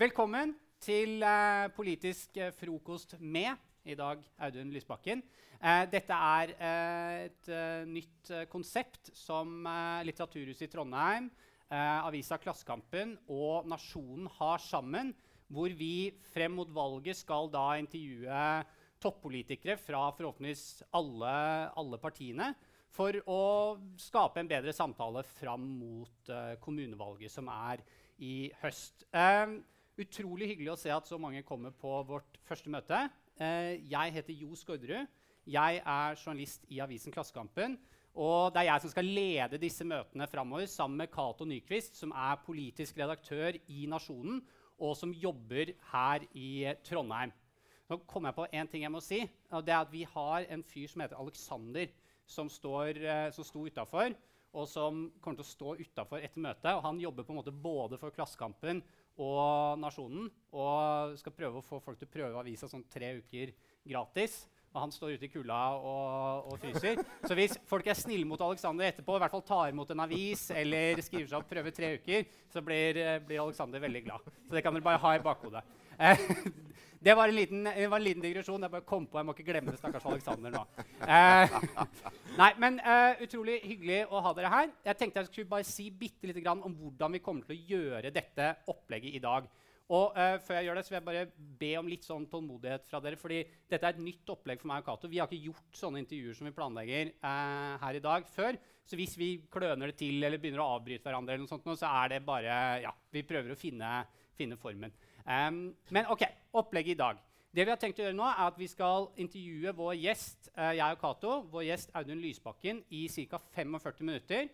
velkommen til eh, Politisk eh, frokost med i dag Audun Lysbakken. Eh, dette er eh, et eh, nytt eh, konsept som Litteraturhuset i Trondheim, avisa Klassekampen og Nasjonen har sammen, hvor vi frem mot valget skal da intervjue toppolitikere fra forhåpentligvis alle, alle partiene for å skape en bedre samtale fram mot kommunevalget, som er i høst. Uh, utrolig hyggelig å se at så mange kommer på vårt første møte. Uh, jeg heter Jo Skårderud. Jeg er journalist i avisen Klassekampen. Og det er jeg som skal lede disse møtene framover sammen med Cato Nyquist, som er politisk redaktør i Nasjonen, og som jobber her i Trondheim. Nå kom jeg på en ting jeg må si. og det er at Vi har en fyr som heter Alexander, som, står, uh, som sto utafor og som kommer til å stå utafor etter møtet. Og han jobber på en måte både for Klassekampen og Nasjonen og skal prøve å få folk til å prøve avisa sånn tre uker gratis. Og han står ute i kulda og, og, fryser. Så hvis folk er snille mot Alexander etterpå, i hvert fall tar imot en avis eller skriver seg opp prøver tre uker, så blir, blir Alexander veldig glad. Så det kan dere bare ha i bakhodet. Eh, det var en liten, var en liten digresjon. Jeg bare kom på, jeg må ikke glemme det. stakkars Alexander nå. Eh, nei, men eh, Utrolig hyggelig å ha dere her. Jeg tenkte jeg skulle bare si bitte lite grann om hvordan vi kommer til å gjøre dette opplegget i dag. Og eh, før jeg gjør det, så vil jeg bare be om litt sånn tålmodighet fra dere. fordi dette er et nytt opplegg for meg og Cato. Vi har ikke gjort sånne intervjuer som vi planlegger uh, her i dag før. Så hvis vi kløner det til eller begynner å avbryte hverandre, eller noe sånt, så er det bare Ja, vi prøver å finne, finne formen. Um, men ok, opplegget i dag. Det vi har tenkt å gjøre nå er at Vi skal intervjue vår gjest uh, jeg og Kato, vår gjest Audun Lysbakken i ca. 45 minutter.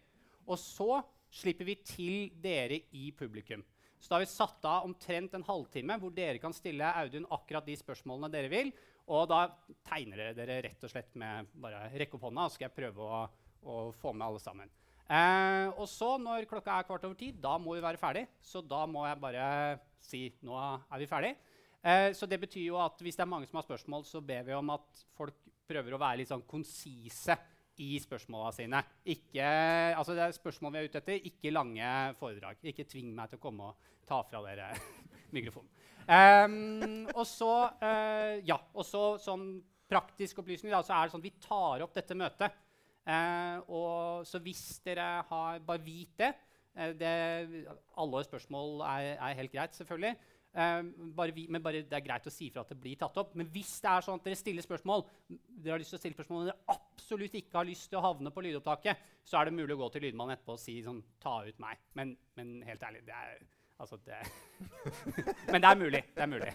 Og så slipper vi til dere i publikum. Så da har vi satt av omtrent en halvtime hvor dere kan stille Audun akkurat de spørsmålene dere vil. Og da tegner dere dere rett og slett med bare rekke opp hånda, så skal jeg prøve å, å få med alle sammen. Eh, og så, når klokka er kvart over ti, da må vi være ferdig. Så da må jeg bare si nå er vi ferdig. Eh, så det betyr jo at hvis det er mange som har spørsmål, så ber vi om at folk prøver å være litt sånn konsise i spørsmåla sine. Ikke, altså det er spørsmål vi er ute etter, ikke lange foredrag. Ikke tving meg til å komme og ta fra dere mikrofonen. Um, og så, uh, ja, og så sånn praktisk opplysning da, så er det sånn at vi tar opp dette møtet Uh, og så hvis dere har Bare vit det. Eh, det alle spørsmål er, er, helt greit, selvfølgelig. Eh, bare vi, men bare, det er greit å si fra at det blir tatt opp. Men hvis det er sånn at dere stiller spørsmål dere har lyst til å stille spørsmål, og dere absolutt ikke har lyst til å havne på lydopptaket, så er det mulig å gå til lydmannen etterpå og si sånn Ta ut meg. Men, men helt ærlig, det er Altså, det Men det er mulig. Det er mulig.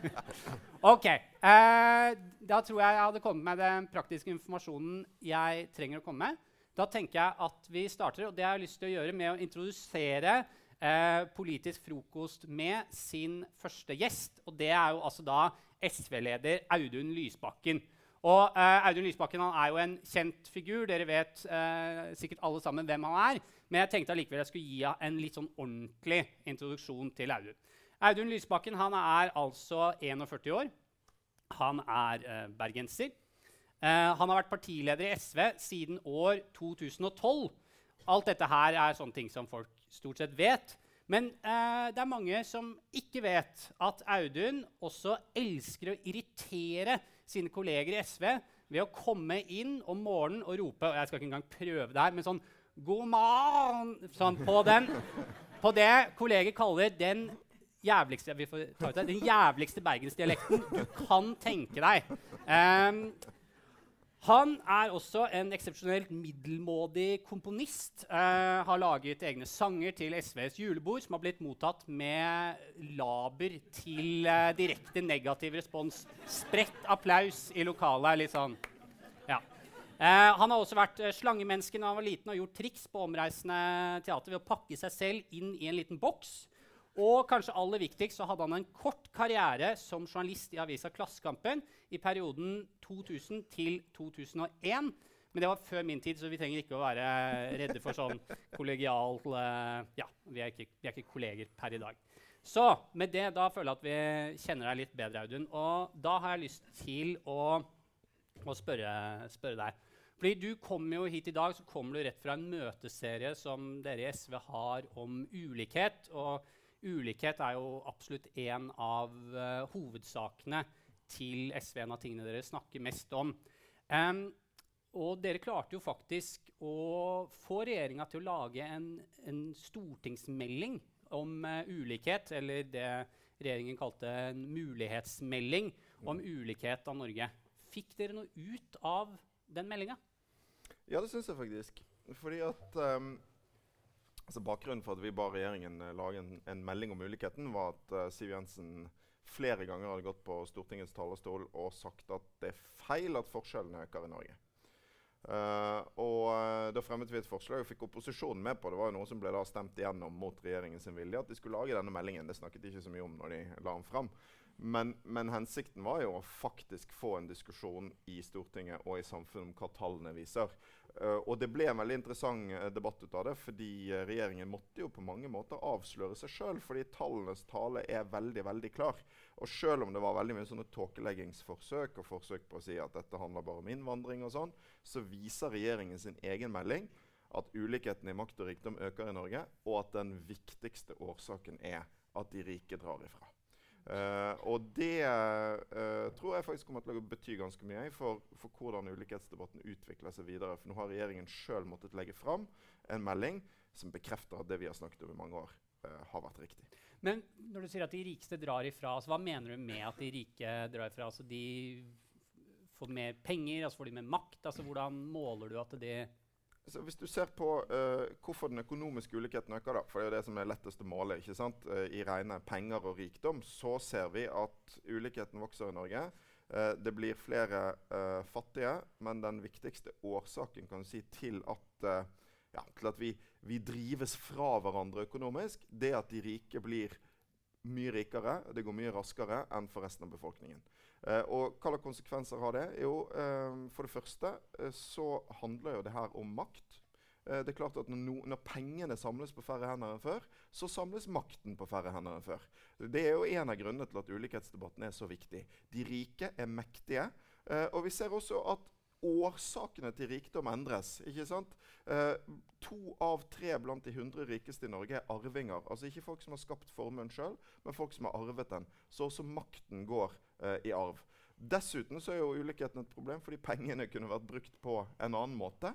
OK. Uh, da tror jeg jeg hadde kommet med den praktiske informasjonen jeg trenger å komme med. Da tenker jeg at vi starter, og det har lyst til å gjøre med å introdusere eh, Politisk frokost med sin første gjest. Og det er jo altså da SV-leder Audun Lysbakken. Og eh, Audun Lysbakken er jo en kjent figur. Dere vet eh, sikkert alle sammen hvem han er. Men jeg tenkte allikevel jeg skulle gi en litt sånn ordentlig introduksjon til Audun. Audun Lysbakken er altså 41 år. Han er eh, bergenser. Eh, han har vært partileder i SV siden år 2012. Alt dette her er sånne ting som folk stort sett vet. Men eh, det er mange som ikke vet at Audun også elsker å irritere sine kolleger i SV ved å komme inn om morgenen og rope og Jeg skal ikke engang prøve det her, men sånn 'God morgen!' Sånn, på, den, på det kolleger kaller den jævligste, vi får ta ut det, den jævligste bergensdialekten du kan tenke deg. Um, han er også en eksepsjonelt middelmådig komponist. Eh, har laget egne sanger til SVs julebord, som har blitt mottatt med laber til eh, direkte negativ respons. Spredt applaus i lokalet. litt sånn, ja. Eh, han har også vært eh, slangemenneske da han var liten og gjort triks på omreisende teater ved å pakke seg selv inn i en liten boks. Og kanskje aller viktigst så hadde han en kort karriere som journalist i avisa Klassekampen i perioden 2000 til 2001. Men det var før min tid, så vi trenger ikke å være redde for sånn kollegial uh, Ja, vi er, ikke, vi er, ikke, kolleger per i dag. Så med det da føler jeg at vi kjenner deg litt bedre, Audun. Og da har jeg lyst til å, å spørre, spørre deg fordi du kommer jo hit i dag så kommer du rett fra en møteserie som dere i SV har om ulikhet. Og ulikhet er jo absolutt en av uh, hovedsakene til SV, en av tingene dere snakker mest om. Um, og dere klarte jo faktisk å få regjeringa til å lage en, en stortingsmelding om uh, ulikhet, eller det regjeringen kalte en mulighetsmelding om ulikhet av Norge. Fikk dere noe ut av den meldinga? Ja, det syns jeg faktisk. Fordi at um, altså Bakgrunnen for at vi ba regjeringen uh, lage en, en, melding om ulikheten, var at uh, Siv Jensen flere ganger hadde gått på Stortingets talerstol og sagt at det er feil at forskjellene øker i Norge. Uh, og uh, Da fremmet vi et forslag og fikk opposisjonen med på det. var jo noe som ble da stemt igjennom mot regjeringens vilje. At de skulle lage denne meldingen. Det snakket de ikke så mye om når de la den fram. Men, men, hensikten var jo å faktisk få en diskusjon i Stortinget og i samfunnet om hva tallene viser. Uh, og det ble en veldig interessant uh, debatt ut av det, fordi uh, regjeringen måtte jo på mange måter avsløre seg sjøl. Fordi tallenes tale er veldig veldig klar. Og selv om det var veldig mye sånne tåkeleggingsforsøk og forsøk på å si at dette handler bare om innvandring, og sånn, så viser regjeringen sin egen melding at ulikheten i makt og rikdom øker i Norge, og at den viktigste årsaken er at de rike drar ifra. Uh, og det uh, tror jeg faktisk kommer til å bety ganske mye for, for, hvordan ulikhetsdebatten utvikler seg videre. For nå har regjeringen sjøl måttet legge fram en melding som bekrefter at det vi har snakket om i mange år, uh, har vært riktig. Men når du sier at de rikeste drar ifra, altså, hva mener du med at de rike drar ifra? Altså, de får mer penger, altså får de mer makt? Altså, hvordan måler du at de så hvis du ser på uh, hvorfor den økonomiske ulikheten øker, da, for det er jo det som er lettest å måle ikke sant? Uh, i rene penger og rikdom, så ser vi at ulikheten vokser i Norge. Uh, det blir flere fattige, men den viktigste årsaken kan du si, til at, ja, til at vi, vi, drives fra hverandre økonomisk, det at de rike blir mye rikere, det går mye raskere enn for resten av befolkningen. Uh, og hva slags konsekvenser har det? Jo, uh, for det første uh, så handler jo det her om makt. det er klart at når, når, pengene samles på færre hender enn før, så samles makten på færre hender enn før. Det er jo en av grunnene til at ulikhetsdebatten er så viktig. De rike er mektige. og vi ser også at årsakene til rikdom endres. ikke sant? Eh, to av tre blant de 100 rikeste i Norge er arvinger. Altså Ikke folk som har skapt formuen sjøl, men folk som har arvet den. Så også makten går eh, i arv. Dessuten så er jo ulikheten et problem fordi pengene kunne vært brukt på en annen måte.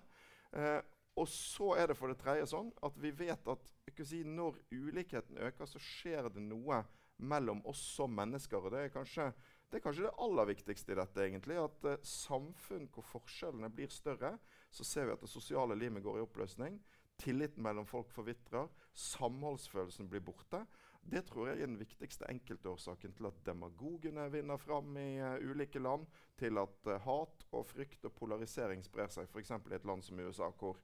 Eh, og så er det for det tredje sånn at vi vet at si, når ulikheten øker, så skjer det noe mellom oss som mennesker. og det er kanskje det er kanskje det aller viktigste i dette. egentlig, At uh, samfunn hvor forskjellene blir større, så ser vi at det sosiale limet går i oppløsning. Tilliten mellom folk forvitrer. Samholdsfølelsen blir borte. Det tror jeg er den viktigste enkeltårsaken til at demagogene vinner fram i uh, ulike land. Til at uh, hat og frykt og polarisering sprer seg, f.eks. i et land som USA, hvor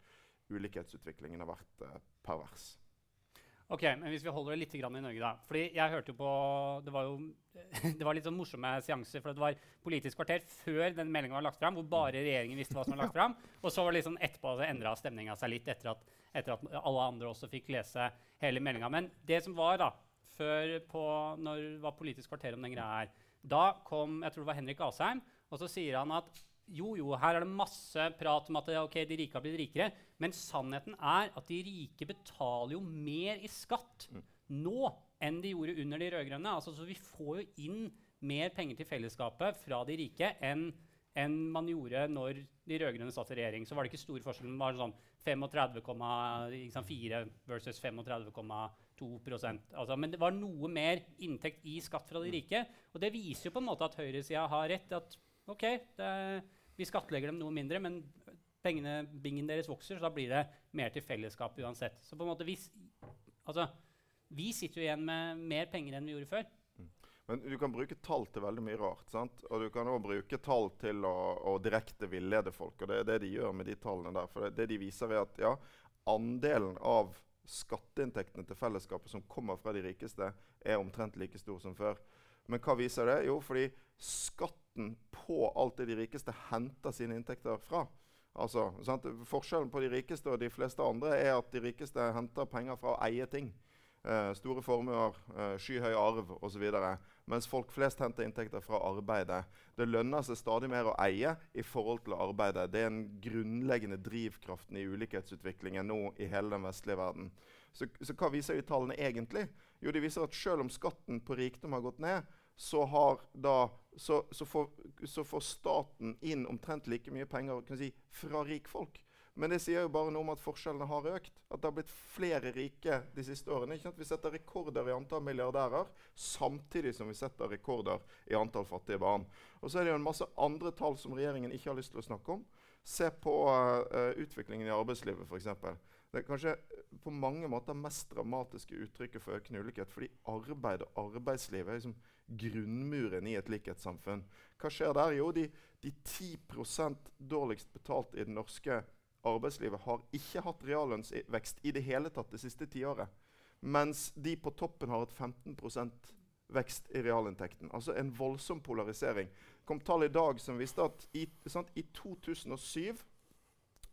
ulikhetsutviklingen har vært pervers. Ok, men Hvis vi holder det litt i Norge, da. Fordi jeg hørte jo på, Det var jo det var litt sånn morsomme seanser. for Det var Politisk kvarter før den meldinga var lagt fram, hvor bare regjeringen visste hva som var lagt fram. Og så var det liksom etterpå så endra stemninga seg litt etter at, etter at, alle andre også fikk lese hele meldinga. Men det som var da, før på, når det var Politisk kvarter om den greia her, da kom jeg tror det var Henrik Asheim, og så sier han at jo, jo, her er det masse prat om at okay, de rike har blitt rikere. Men sannheten er at de rike betaler jo mer i skatt mm. nå enn de gjorde under de rød-grønne. Altså, så vi får jo inn mer penger til fellesskapet fra de rike enn enn man gjorde når de rød-grønne satt i regjering. Så var det ikke stor forskjell. Det var sånn 35,4 versus 35,2% altså, Men det var noe mer inntekt i skatt fra de mm. rike. Og det viser jo på en måte at høyresida har rett. at OK, det, vi skattlegger dem noe mindre, men pengene, bingen deres vokser, så da blir det mer til fellesskapet uansett. Så på en måte, vi, altså, vi sitter jo igjen med mer penger enn vi gjorde før. Mm. Men du kan bruke tall til veldig mye rart. sant? Og du kan òg bruke tall til å, å, direkte villede folk. Og det er det de gjør med de tallene der. For det, det de viser, er at ja, andelen av skatteinntektene til fellesskapet som kommer fra de rikeste, er omtrent like stor som før. Men hva viser det? Jo, fordi skatten på alt det de rikeste henter sine inntekter fra. Altså, sant? Forskjellen på de rikeste og de fleste andre er at de rikeste henter penger fra å eie ting. Eh, store formuer, eh, skyhøy arv osv. Mens folk flest henter inntekter fra arbeidet. Det lønner seg stadig mer å eie i forhold til å arbeide. Det er den grunnleggende drivkraften i ulikhetsutviklingen nå i hele den vestlige verden. Så, så hva viser de tallene egentlig? Jo, de viser at selv om skatten på rikdom har gått ned, så, da, så, så, får, så, får, staten inn omtrent like mye penger si, fra rikfolk. Men det sier jo bare noe om at forskjellene har økt. At det har blitt flere rike de siste årene. Vi setter rekorder i antall milliardærer samtidig som vi setter rekorder i antall fattige barn. Og så er det jo en masse andre tall som regjeringen ikke har lyst til å snakke om. Se på uh, utviklingen i arbeidslivet, f.eks. Det er kanskje på mange måter mest dramatiske uttrykket for økende ulikhet. Fordi arbeid og arbeidsliv er liksom grunnmuren i et likhetssamfunn. Hva skjer der? Jo, de, de 10 dårligst betalt i den norske arbeidslivet har ikke hatt reallønnsvekst i det hele tatt det siste tiåret. Mens de på toppen har hatt 15% vekst i realinntekten. Altså en voldsom polarisering. Det kom tall i dag som viste at i, sant, i 2007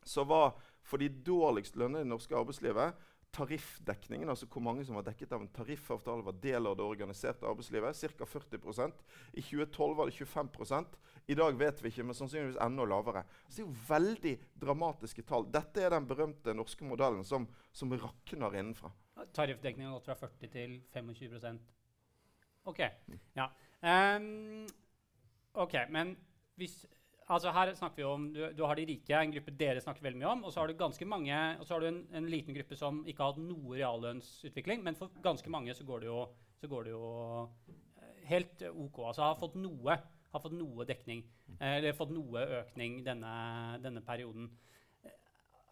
så var for de dårligst lønnede i det norske arbeidslivet tariffdekningen, altså hvor mange som var dekket av en tariffavtale, var del av det organiserte arbeidslivet, ca. 40% I 2012 var det 25 I dag vet vi ikke, men sannsynligvis enda lavere. Så det er jo veldig dramatiske tall. Dette er den berømte norske modellen som, som rakner innenfra. Tariffdekningen har gått fra 40 til 25% OK. Ja. Um, OK, men hvis altså her snakker vi om, du, du, har de rike, en gruppe dere snakker veldig mye om. Og så har du ganske mange, og så har du en, en liten gruppe som ikke har hatt noe reallønnsutvikling. Men for ganske mange så går det jo, går det jo eh, helt OK. Altså har fått noe, har fått noe dekning. Eh, eller fått noe økning denne, denne perioden. Eh,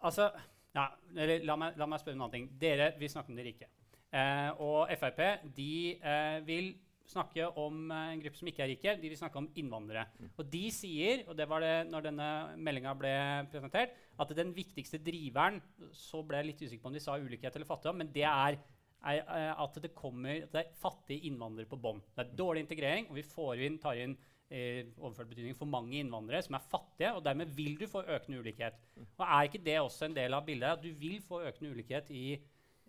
altså ja, eller, la, meg, la, meg, spørre en annen ting. Dere, vil snakke om de rike. Eh, og Frp de eh, vil snakke om eh, en gruppe som ikke er rike. De vil snakke om innvandrere. Mm. Og de sier, og det var det når denne meldinga ble presentert, at den viktigste driveren Så ble jeg litt usikker på om de sa ulikhet eller fattigdom, men det er, er, er at det kommer at det er fattige innvandrere på bånn. Det er dårlig integrering, og vi får inn, tar inn eh, overført betydning for mange innvandrere som er fattige, og dermed vil du få økende ulikhet. Og Er ikke det også en del av bildet? At du vil få økende ulikhet i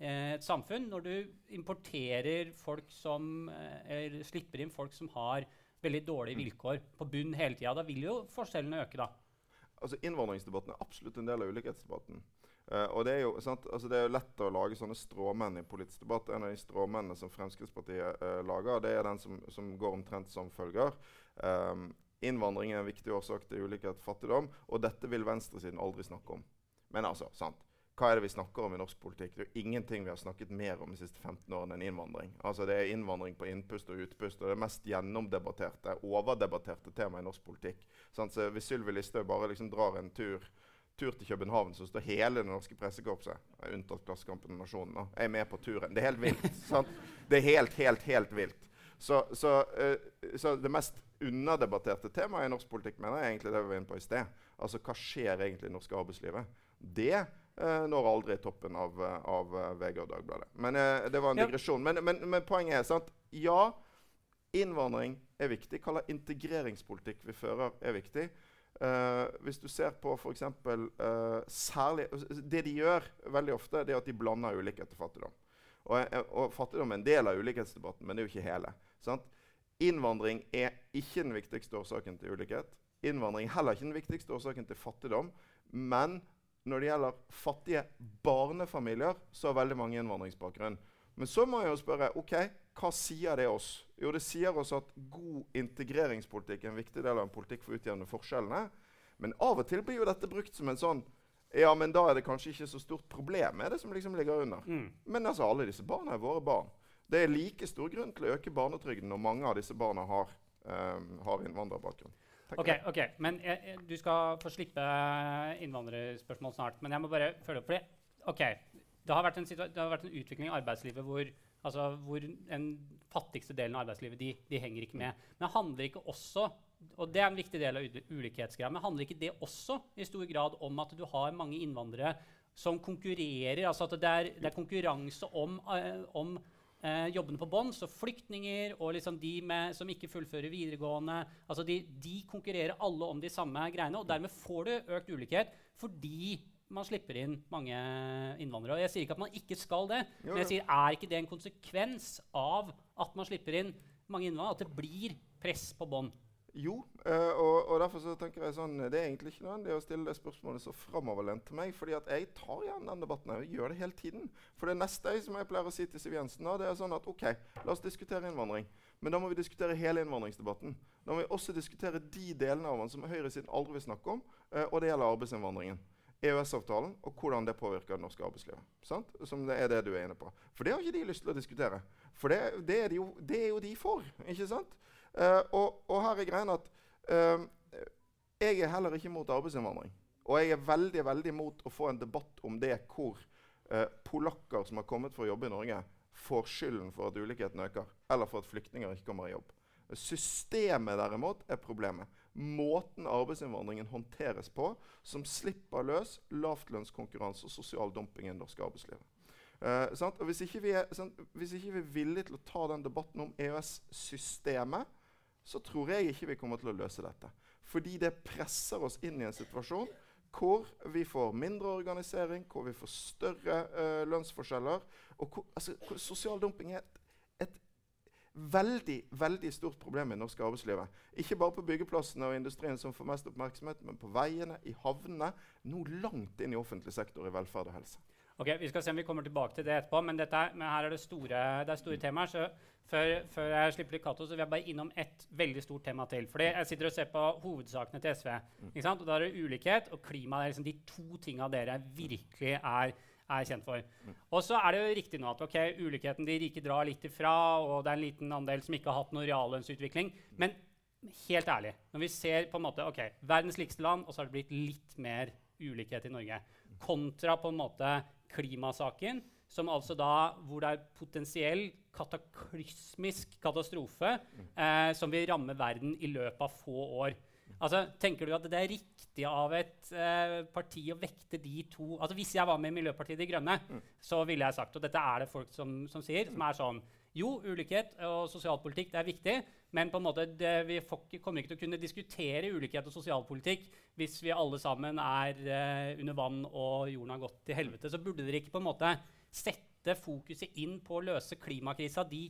Eh, et samfunn når du importerer folk som eh, Eller slipper inn folk som har veldig dårlige mm. vilkår på bunn hele tida. Da vil jo forskjellene øke, da. Altså Innvandringsdebatten er absolutt en del av ulikhetsdebatten. Uh, og det er, jo, altså det er jo lett å lage sånne stråmenn i politisk debatt. En av de stråmennene som Fremskrittspartiet uh, lager, det er den som, som går omtrent som følger. Um, innvandring er en viktig årsak til ulikhet og fattigdom, og dette vil venstresiden aldri snakke om. Men altså, sant hva er det vi snakker om i norsk politikk? Det er jo ingenting vi har snakket mer om de siste 15 årene enn innvandring. Altså Det er innvandring på innpust og utpust og det mest gjennomdebatterte, overdebatterte temaet i norsk politikk. Sånn, så Hvis Sylvi Listhaug bare liksom drar en tur, tur, til København, så står hele det norske pressekorpset, unntatt Klassekampen og Nasjonen, da, er med på turen. Det er helt vilt. sant? Det er helt, helt, helt vilt. Så, så, uh, så det mest underdebatterte temaet i norsk politikk mener jeg egentlig det vi var inne på i sted. Altså hva skjer egentlig i det norske arbeidslivet? Det Uh, når aldri toppen av, av uh, VG og Dagbladet. Men uh, det var en digresjon. Men, men, men, poenget er sant? Ja, innvandring er viktig. Hva slags integreringspolitikk vi fører, er viktig. hvis du ser på f.eks. særlig Det de gjør veldig ofte, det er at de blander ulikhet og fattigdom. Og, og, fattigdom er en del av ulikhetsdebatten, men det er jo ikke hele. Sant? Innvandring er ikke den viktigste årsaken til ulikhet. Innvandring er heller ikke den viktigste årsaken til fattigdom. Men når det gjelder fattige barnefamilier, så har veldig mange innvandringsbakgrunn. Men så må jeg jo spørre ok, hva sier det oss? Jo, det sier oss at god integreringspolitikk er en viktig del av en politikk for å utjevne forskjellene. Men av og til blir jo dette brukt som en sånn Ja, men da er det kanskje ikke så stort problem er det som liksom ligger under. Mm. Men altså, alle disse barna er våre barn. Det er like stor grunn til å øke barnetrygden når mange av disse barna har, um, har innvandrerbakgrunn. Ok, ok, men jeg, Du skal få slippe innvandrerspørsmål snart. Men jeg må bare følge opp. Fordi, ok, det har, en, det har, vært en, utvikling i arbeidslivet hvor, altså, hvor den fattigste delen av arbeidslivet de, de, henger ikke med. Men det handler ikke også og det er en viktig del av ulikhetsgreia, men handler ikke det også i stor grad om at du har mange innvandrere som konkurrerer? altså at Det er, det er konkurranse om, uh, om eh, jobbene på bånn. Så flyktninger og liksom de med, som ikke fullfører videregående altså de, de, konkurrerer alle om de samme greiene. Og dermed får du økt ulikhet fordi man slipper inn mange innvandrere. Og jeg sier ikke at man ikke skal det, jo, men jeg sier er ikke det en konsekvens av at man slipper inn mange innvandrere? At det blir press på bånn? Jo, uh, og, og, derfor så tenker jeg sånn Det er egentlig ikke nødvendig å stille det spørsmålet så framoverlent til meg. fordi at jeg tar igjen den debatten. Jeg gjør det hele tiden. For det neste jeg, som jeg pleier å si til Siv Jensen, da, det er sånn at OK, la oss diskutere innvandring. Men da må vi diskutere hele innvandringsdebatten. Da må vi også diskutere de delene av den som høyresiden aldri vil snakke om, uh, og det gjelder arbeidsinnvandringen. EØS-avtalen og hvordan det påvirker det norske arbeidslivet. Sant? Som det er det du er inne på. For det har ikke de lyst til å diskutere. For det, det, er, de jo, det er, jo, de for. ikke sant? Uh, og, og, her er greien at uh, jeg er heller ikke mot arbeidsinnvandring. Og jeg er veldig veldig mot å få en debatt om det hvor uh, polakker som har kommet for å jobbe i Norge, får skylden for at ulikheten øker, eller for at flyktninger ikke kommer i jobb. Systemet derimot er problemet. Måten arbeidsinnvandringen håndteres på, som slipper løs lavtlønnskonkurranse og sosial dumping i det norske arbeidslivet. Uh, hvis, ikke er, hvis, ikke vi er, villige til å ta den debatten om EØS-systemet, så tror jeg ikke vi kommer til å løse dette. Fordi det presser oss inn i en situasjon hvor vi får mindre organisering, hvor vi får større uh, lønnsforskjeller. Og hvor, altså, hvor sosial dumping er et, et, veldig veldig stort problem i det norske arbeidslivet. Ikke bare på byggeplassene og industrien som får mest oppmerksomhet, men på veiene, i havnene, nå langt inn i offentlig sektor i velferd og helse. Ok, Vi skal se om vi kommer tilbake til det etterpå, men, dette, men her er det store, det er store temaer. så før, før, jeg slipper til Cato, så vil jeg bare innom ett veldig stort tema til. Fordi Jeg sitter og ser på hovedsakene til SV. ikke sant? Og Da er det ulikhet og klima. Det er liksom de to tinga dere virkelig er, er kjent for. Og så er det jo riktig nå at ok, ulikheten de rike drar litt ifra, og det er en liten andel som ikke har hatt noen reallønnsutvikling. Men helt ærlig, når vi ser på en måte, ok, verdens likeste land, og så har det blitt litt mer ulikhet i Norge, kontra på en måte klimasaken, som altså da, hvor det er potensiell kataklysmisk katastrofe eh, som vil ramme verden i løpet av få år. Altså, tenker du at det er riktig av et eh, parti å vekte de to altså Hvis jeg var med i Miljøpartiet De Grønne, mm. så ville jeg sagt, og dette er det folk som, som sier, som er sånn Jo, ulikhet og sosialpolitikk det er viktig, men på en måte det, vi kommer ikke til å kunne diskutere ulikhet og sosialpolitikk hvis vi alle sammen er uh, under vann og jorden har gått til helvete. Så burde dere ikke på en måte sette fokuset inn på å løse klimakrisa de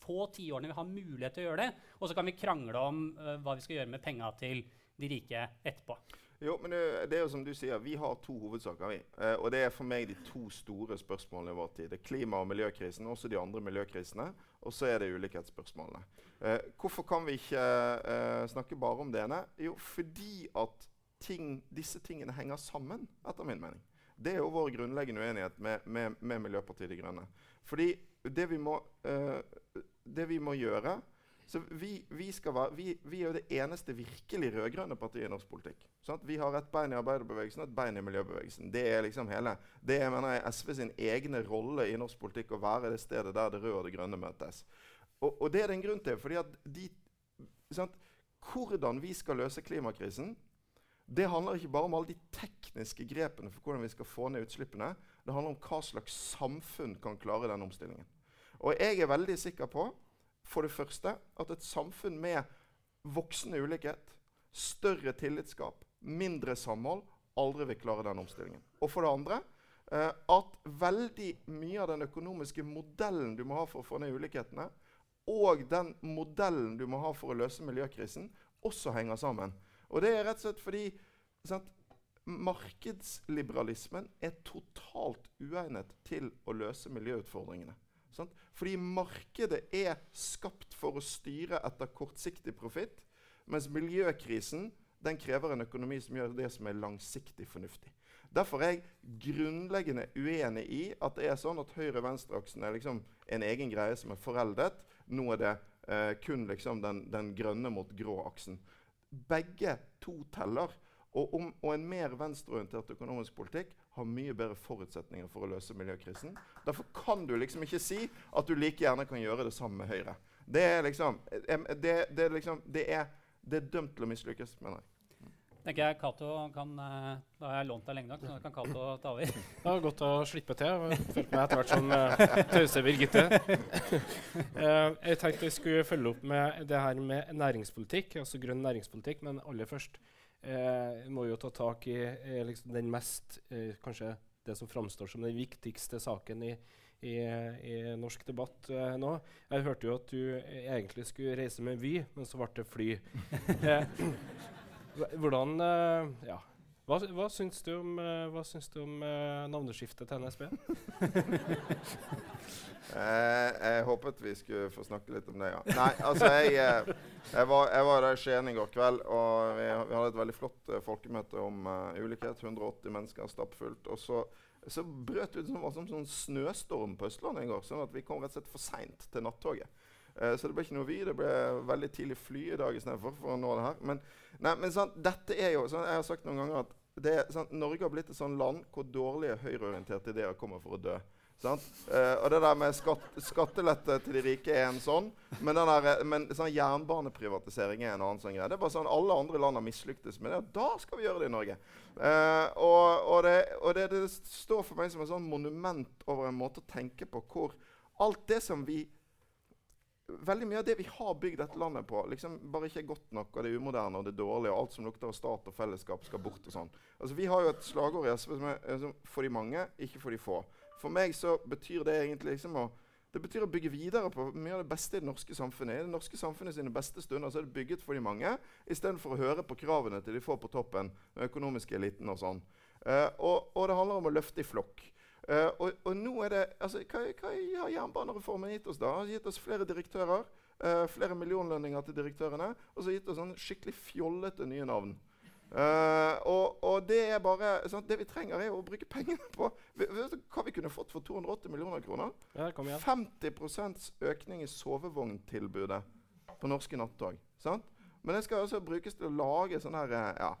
få tiårene vi har mulighet til å gjøre det. Og så kan vi krangle om uh, hva vi skal gjøre med penga til de rike etterpå. Jo, men det, det, er jo som du sier, Vi har to hovedsaker. vi. Eh, og Det er for meg de to store spørsmålene i vår tid. Det er klima- og miljøkrisen, også de andre miljøkrisene. Og så er det ulikhetsspørsmålene. Eh, hvorfor kan vi ikke eh, snakke bare om det ene? Jo, fordi at ting, disse tingene henger sammen, etter min mening. Det er jo vår grunnleggende uenighet med, med, med Miljøpartiet De Grønne. Fordi det vi må, eh, det vi må gjøre så vi, vi, være, vi, vi, er jo det eneste virkelig rød-grønne partiet i norsk politikk. Sant? Vi har et bein i arbeiderbevegelsen og et bein i miljøbevegelsen. Det er liksom hele, det er mener jeg, SV sin egne rolle i norsk politikk å være det stedet der det røde og det grønne møtes. Og, og det er det en grunn til. fordi at de, sant? Hvordan vi skal løse klimakrisen, det handler ikke bare om alle de tekniske grepene for hvordan vi skal få ned utslippene. Det handler om hva slags samfunn kan klare den omstillingen. Og jeg er veldig sikker på for det første at et samfunn med voksende ulikhet, større tillitsskap, mindre samhold, aldri vil klare den omstillingen. Og for det andre eh, at veldig mye av den økonomiske modellen du må ha for å få ned ulikhetene, og den modellen du må ha for å løse miljøkrisen, også henger sammen. Og det er rett og slett fordi sant, markedsliberalismen er totalt uegnet til å løse miljøutfordringene. Sant? Fordi markedet er skapt for å styre etter kortsiktig profitt, mens miljøkrisen den krever en økonomi som gjør det som er langsiktig fornuftig. Derfor er jeg grunnleggende uenig i at det er sånn at høyre-venstre-aksen er liksom en egen greie som er foreldet. Nå er det eh, kun liksom den, den grønne mot grå aksen. Begge to teller. Og, om, og en mer venstreorientert økonomisk politikk har mye bedre forutsetninger for å løse miljøkrisen. Derfor kan du liksom ikke si at du like gjerne kan gjøre det samme med Høyre. Det er liksom Det, det, liksom, det er, det er dømt til å mislykkes, mener jeg tenker jeg Kato kan, eh, Da har jeg lånt deg lenge nok, så da kan Cato ta over. Det var godt å slippe til. Jeg Følte meg etter hvert som uh, tause Birgitte. uh, jeg tenkte vi skulle følge opp med det her med næringspolitikk, altså grønn næringspolitikk. Men aller først uh, må jo ta tak i eh, liksom den mest Kanskje det som framstår som den viktigste saken i, i, i norsk debatt uh, nå. Jeg hørte jo at du egentlig skulle reise med Vy, men så ble det fly. hvordan Ja. Hva, hva syns du om, hva syns du om navneskiftet til NSB? Eh, jeg håpet vi skulle få snakke litt om det, ja. Nei, altså jeg, eh, jeg, var, jeg var der i Skien i går kveld, og vi, vi hadde et veldig flott uh, folkemøte om uh, ulikhet. 180 mennesker stappfullt. Og så, så brøt det ut som, som sånn snøstorm på Østlandet i går, sånn at vi kom rett og slett for seint til nattoget. Så det ble ikke noe vi. Det ble veldig tidlig fly i dag istedenfor for å nå det her. Men, men sånn, dette er jo sånn, Jeg har sagt noen ganger at sånn, Norge har blitt et sånn land hvor dårlige høyreorienterte ideer kommer for å dø. Uh, og det der med skatt, skattelette til de rike er en sånn. Men, der, eh, men sånn jernbaneprivatisering er en annen sånn greie. Det er bare sånn Alle andre land har mislyktes med det. Og da skal vi gjøre det i Norge. Uh, og, og, det, og det, det, står for meg som et sånn monument over en måte å tenke på hvor alt det som vi Veldig mye av det vi har bygd dette landet på, liksom bare ikke er godt nok, og det er umoderne og det er dårlig, og alt som lukter av stat og fellesskap, skal bort. og sånn. Altså, Vi har jo et slagord i SV som er liksom, for de mange, ikke for de få. For meg så betyr det egentlig liksom å det betyr å bygge videre på mye av det beste i det norske samfunnet. I det norske samfunnet sine beste stunder så er det bygget for de mange, istedenfor å høre på kravene til de få på toppen, den økonomiske eliten og sånn. Uh, og, og, det handler om å løfte i flokk. Uh, og, og, nå er det, altså, Hva, hva har jernbanereformen gitt oss? da? Har gitt oss flere direktører, uh, flere millionlønninger til direktørene, og så gitt oss sånn skikkelig fjollete nye navn. Uh, og, og, det er bare sant? Det vi trenger, er å bruke pengene på Vet du hva vi kunne fått for 280 millioner kroner? Ja, 50% økning i sovevogntilbudet på norske nattog. Sant? Men det skal også brukes til å lage sånn her ja,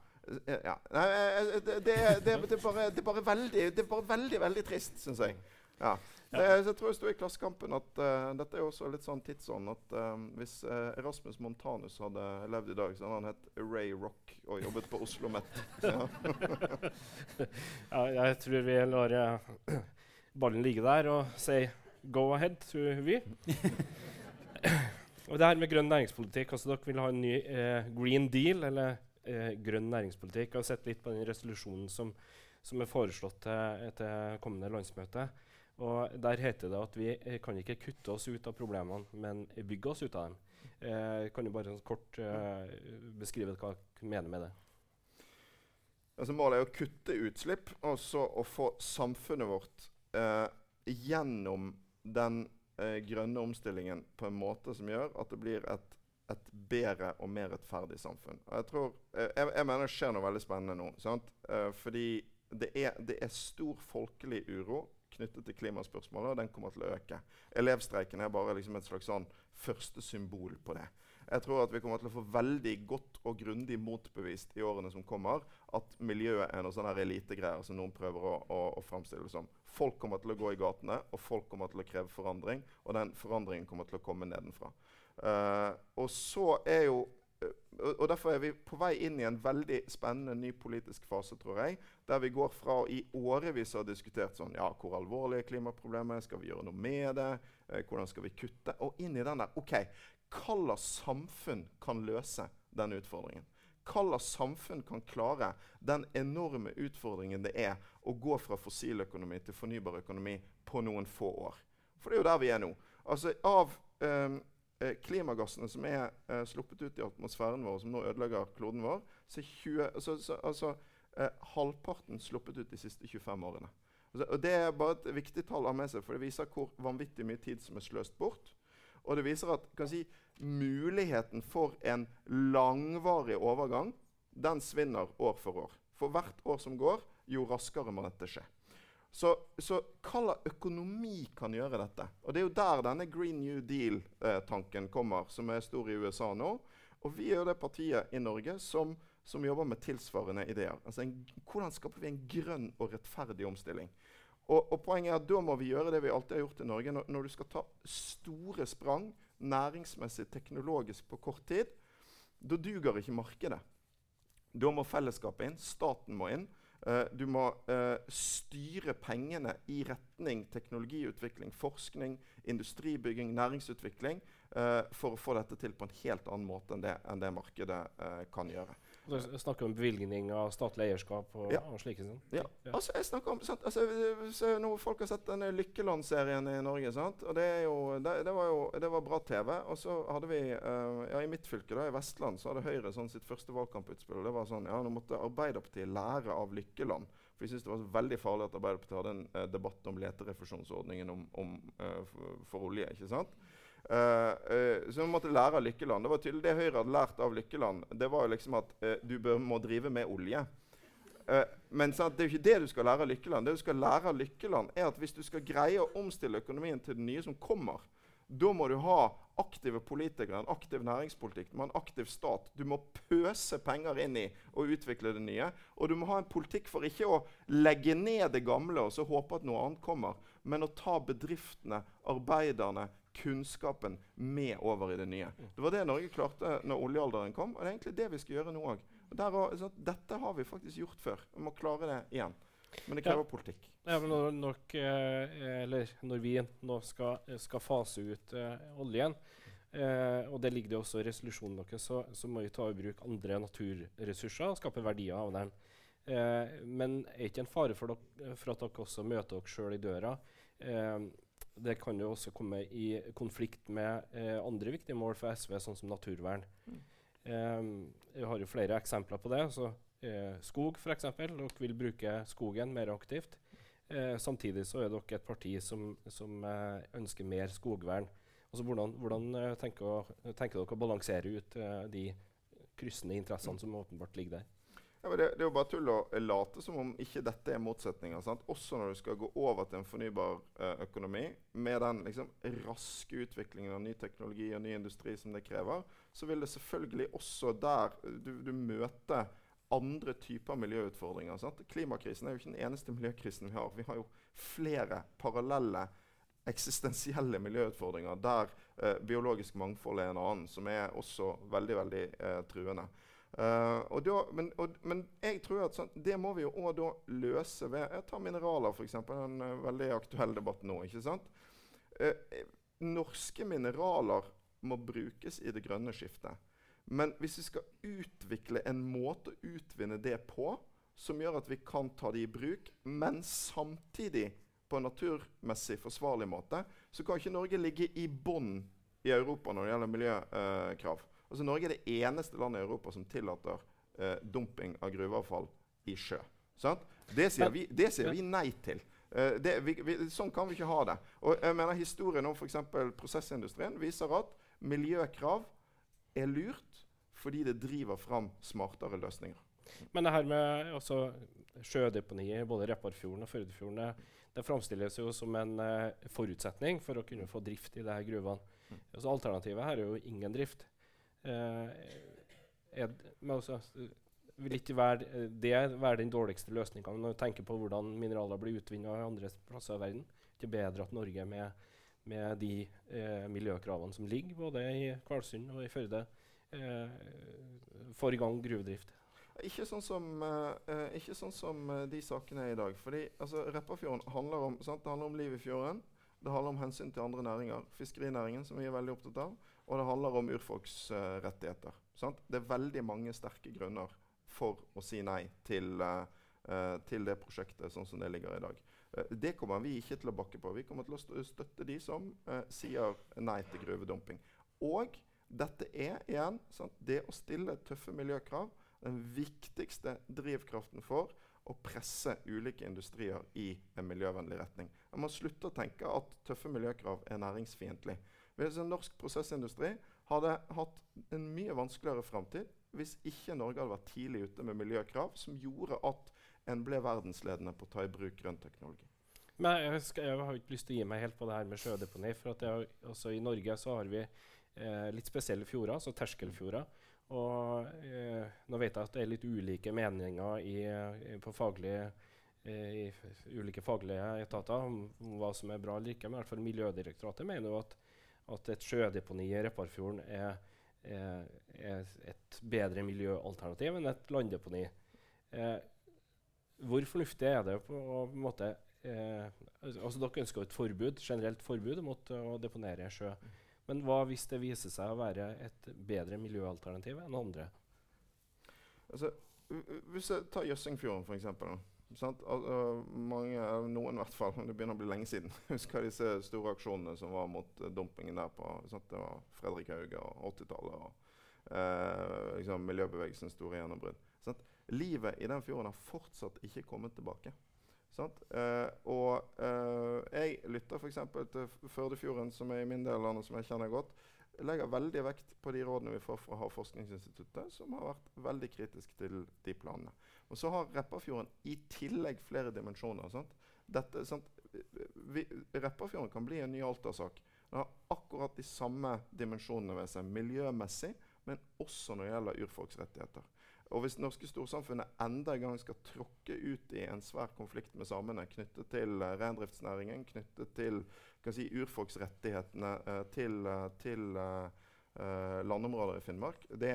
ja. Nei, det, det, det, det, er bare, det, er bare, veldig, det er bare veldig, veldig trist, syns jeg. Ja. Det, jeg tror jeg sto i Klassekampen at uh, dette er også litt sånn tidsånd. at um, Hvis uh, Erasmus Montanus hadde levd i dag, så hadde han hett Ray Rock og jobbet på Oslo Met. Ja. ja, jeg tror vi lar uh, ballen ligge der og si go ahead, tror vi. og det her med grønn næringspolitikk altså Dere vil ha en ny green deal, eller grønn næringspolitikk. Jeg har sett litt på den resolusjonen som, som er foreslått til, til kommende landsmøte. Og Der heter det at vi eh, kan ikke kutte oss ut av problemene, men bygge oss ut av dem. Eh, kan du bare sånn kort eh, beskrive hva du mener med det? Altså Målet er å kutte utslipp og så å få samfunnet vårt eh, gjennom den eh, grønne omstillingen på en måte som gjør at det blir et, et bedre og mer rettferdig samfunn. Og jeg, tror, eh, jeg, jeg, mener det skjer noe veldig spennende nå. fordi det er, det er stor folkelig uro knyttet til klimaspørsmålet, og den kommer til å øke. Elevstreiken er bare liksom et slags sånn første symbol på det. Jeg tror at vi kommer til å få veldig godt og grundig motbevist i årene som kommer, at miljøet er noe sånne elitegreier som noen prøver å, å, å framstille det som. Folk kommer til å gå i gatene, og folk kommer til å kreve forandring. Og den forandringen kommer til å komme nedenfra. Uh, og så er jo og Derfor er vi på vei inn i en veldig spennende ny politisk fase, tror jeg. Der vi går fra i årevis har diskutert sånn, ja, hvor alvorlig er klimaproblemet, skal vi gjøre noe med det, eh, hvordan skal vi kutte, og inn i den der OK, hva slags samfunn kan løse den utfordringen? Hva slags samfunn kan klare den enorme utfordringen det er å gå fra fossiløkonomi til fornybar økonomi på noen få år? For det er jo der vi er nå. Altså av um, eh, klimagassene som er eh, sluppet ut i atmosfæren vår, som nå ødelegger kloden vår, så, 20, så, så altså, eh, halvparten sluppet ut de siste 25 årene. Altså, og Det er bare et viktig tall å ha med seg, for det viser hvor vanvittig mye tid som er sløst bort. Og det viser at si, muligheten for en langvarig overgang den svinner år for år. For hvert år som går, jo raskere må dette skje. Så, så hva økonomi kan gjøre dette? Og Det er jo der denne Green New Deal-tanken kommer, som er stor i USA nå. Og vi er jo det partiet i Norge som, som jobber med tilsvarende ideer. Altså en, Hvordan skaper vi en grønn og rettferdig omstilling? Og, og, poenget er at Da må vi gjøre det vi alltid har gjort i Norge. Når, når du skal ta store sprang næringsmessig, teknologisk på kort tid, da duger ikke markedet. Da må fellesskapet inn, staten må inn. Uh, du må uh, styre pengene i retning teknologiutvikling, forskning, industribygging, næringsutvikling uh, for å få dette til på en helt annen måte enn det, enn det markedet kan gjøre. Du snakker om bevilgninger, statlig eierskap og, Ja. og slike ting. Ja. Altså, jeg snakker om, sant? Altså, så nå Folk har sett denne Lykkeland-serien i Norge. sant? Og Det jo, det, det var jo det var bra TV. Og så hadde vi uh, ja, I mitt fylke, da, i Vestland, så hadde Høyre sånn sitt første valgkamputspill. og Det var sånn, ja, Nå måtte Arbeiderpartiet lære av Lykkeland. For jeg synes det var veldig farlig at Arbeiderpartiet hadde en uh, debatt om leterefusjonsordningen om, om, uh, for, for olje. ikke sant? Uh, uh, så vi måtte lære av Lykkeland. Det var tydelig det Høyre hadde lært av Lykkeland, det var jo liksom at uh, du bør, må drive med olje. men sant, det er jo ikke det du skal lære av Lykkeland. Det du skal lære av Lykkeland er at Hvis du skal greie å omstille økonomien til det nye som kommer, da må du ha aktive politikere, en aktiv næringspolitikk, en aktiv stat. Du må pøse penger inn i å utvikle det nye. Og du må ha en politikk for ikke å legge ned det gamle og så håpe at noe annet kommer, men å ta bedriftene, arbeiderne, kunnskapen med over i det nye. Det var det Norge klarte når oljealderen kom, og det er egentlig det vi skal gjøre nå òg. Dette har vi faktisk gjort før. Vi må klare det igjen. Men det krever Ja. politikk. Ja, men når, nok, eh, eller når vi nå skal, skal fase ut eh, oljen, eh, og det ligger det også i resolusjonen deres, så, så må vi ta i bruk andre naturressurser og skape verdier av dem. Eh, men er ikke en fare for, dere, for at dere også møter dere sjøl i døra? Det kan jo også komme i konflikt med eh, andre viktige mål for SV, sånn som naturvern. Mm. Eh, jeg har jo flere eksempler på det. Så, eh, skog, f.eks. Dere vil bruke skogen mer aktivt. Eh, samtidig så er dere et parti som, som eh, ønsker mer skogvern. Altså, hvordan hvordan eh, tenker, tenker dere å balansere ut eh, de kryssende interessene som åpenbart ligger der? Ja, det, det er jo bare tull å late som om ikke dette er motsetninger. Sant? Også når du skal gå over til en fornybar eh, økonomi, med den liksom, raske utviklingen av ny teknologi og ny industri som det krever, så vil det selvfølgelig også der du, du møter andre typer miljøutfordringer. Sant? Klimakrisen er jo ikke den eneste miljøkrisen vi har. Vi har jo flere parallelle eksistensielle miljøutfordringer der eh, biologisk mangfold er en annen, som er også veldig, veldig eh, truende. Uh, og da, men, og, men, jeg tror at sånn, det må vi jo òg da løse ved Jeg tar mineraler, f.eks. En uh, veldig aktuell debatt nå. ikke sant? Uh, norske mineraler må brukes i det grønne skiftet. Men hvis vi skal utvikle en måte å utvinne det på som gjør at vi kan ta det i bruk, men samtidig på en naturmessig forsvarlig måte, så kan ikke Norge ligge i bånn i Europa når det gjelder miljøkrav. Altså Norge er det eneste landet i Europa som tillater eh, dumping av gruveavfall i sjø. Sant? Det sier, vi, det sier vi nei til. Uh, det, vi, vi, sånn kan vi ikke ha det. Og jeg mener Historien om f.eks. prosessindustrien viser at miljøkrav er lurt fordi det driver fram smartere løsninger. Men det her med sjødeponiet, både Repparfjorden og Førdefjorden det, framstilles jo som en uh, forutsetning for å kunne få drift i disse gruvene. Mm. Altså, alternativet her er jo ingen drift. Vil ikke være, det være den dårligste løsninga når du tenker på hvordan mineraler blir utvinnet andre plasser i verden? Det er bedre at Norge med, med de eh, miljøkravene som ligger både i Kvalsund og i Førde, eh, får i gang gruvedrift. Ikke sånn som, uh, ikke sånn som uh, de sakene er i dag. Fordi altså, Repparfjorden handler om, sant? det handler om liv i fjorden. Det handler om hensyn til andre næringer. Fiskerinæringen, som vi er veldig opptatt av. Og det handler om urfolksrettigheter. Uh, det er veldig mange sterke grunner for å si nei til, til det prosjektet sånn som det ligger i dag. det kommer vi ikke til å bakke på. Vi kommer til å støtte de som sier nei til gruvedumping. Og dette er igjen sant? det å stille tøffe miljøkrav den viktigste drivkraften for å presse ulike industrier i en miljøvennlig retning. Man må slutte å tenke at tøffe miljøkrav er næringsfiendtlig. Hvis en norsk prosessindustri hadde hatt en mye vanskeligere framtid hvis ikke Norge hadde vært tidlig ute med miljøkrav som gjorde at en ble verdensledende på å ta i bruk grønn teknologi. Men jeg, skal, jeg, har ikke lyst til å gi meg helt på det her med sjødeponi. for jeg, altså I Norge så har vi eh, litt spesielle fjorder, altså terskelfjorder. Og eh, nå vet jeg at det er litt ulike meninger i, på faglige, eh, i ulike faglige etater om, hva som er bra eller ikke. Men i hvert fall Miljødirektoratet mener jo at, at et sjødeponi i Repparfjorden er, er, er, et bedre miljøalternativ enn et landdeponi. Eh, hvor fornuftig er det på, en måte altså Dere ønsker et forbud, generelt forbud mot å deponere sjø. Men hva hvis det viser seg å være et bedre miljøalternativ enn andre? Altså, hvis jeg tar Jøssingfjorden, f.eks. Mange, noen i hvert fall, det begynner å bli lenge siden. Husker disse store aksjonene som var mot uh, dumpingen der på sant? Det var Fredrik Hauge og 80-tallet. og uh, liksom, Miljøbevegelsens store gjennombrudd. Livet i den fjorden har fortsatt ikke kommet tilbake. Eh, og jeg lytter f.eks. til Førdefjorden, som er i min del av landet, som jeg kjenner godt legger veldig vekt på de rådene vi får fra Havforskningsinstituttet, som har vært veldig kritisk til de planene. Og så har Repparfjorden i tillegg flere dimensjoner. Sant? Dette, sant? Vi, Repparfjorden kan bli en ny Alta-sak. Den har akkurat de samme dimensjonene ved seg miljømessig, men også når det gjelder urfolksrettigheter. Og hvis det norske storsamfunnet enda en gang skal tråkke ut i en svær konflikt med samene knyttet til uh, reindriftsnæringen, knyttet til si, urfolksrettighetene uh, til, uh, til landområder i Finnmark, det,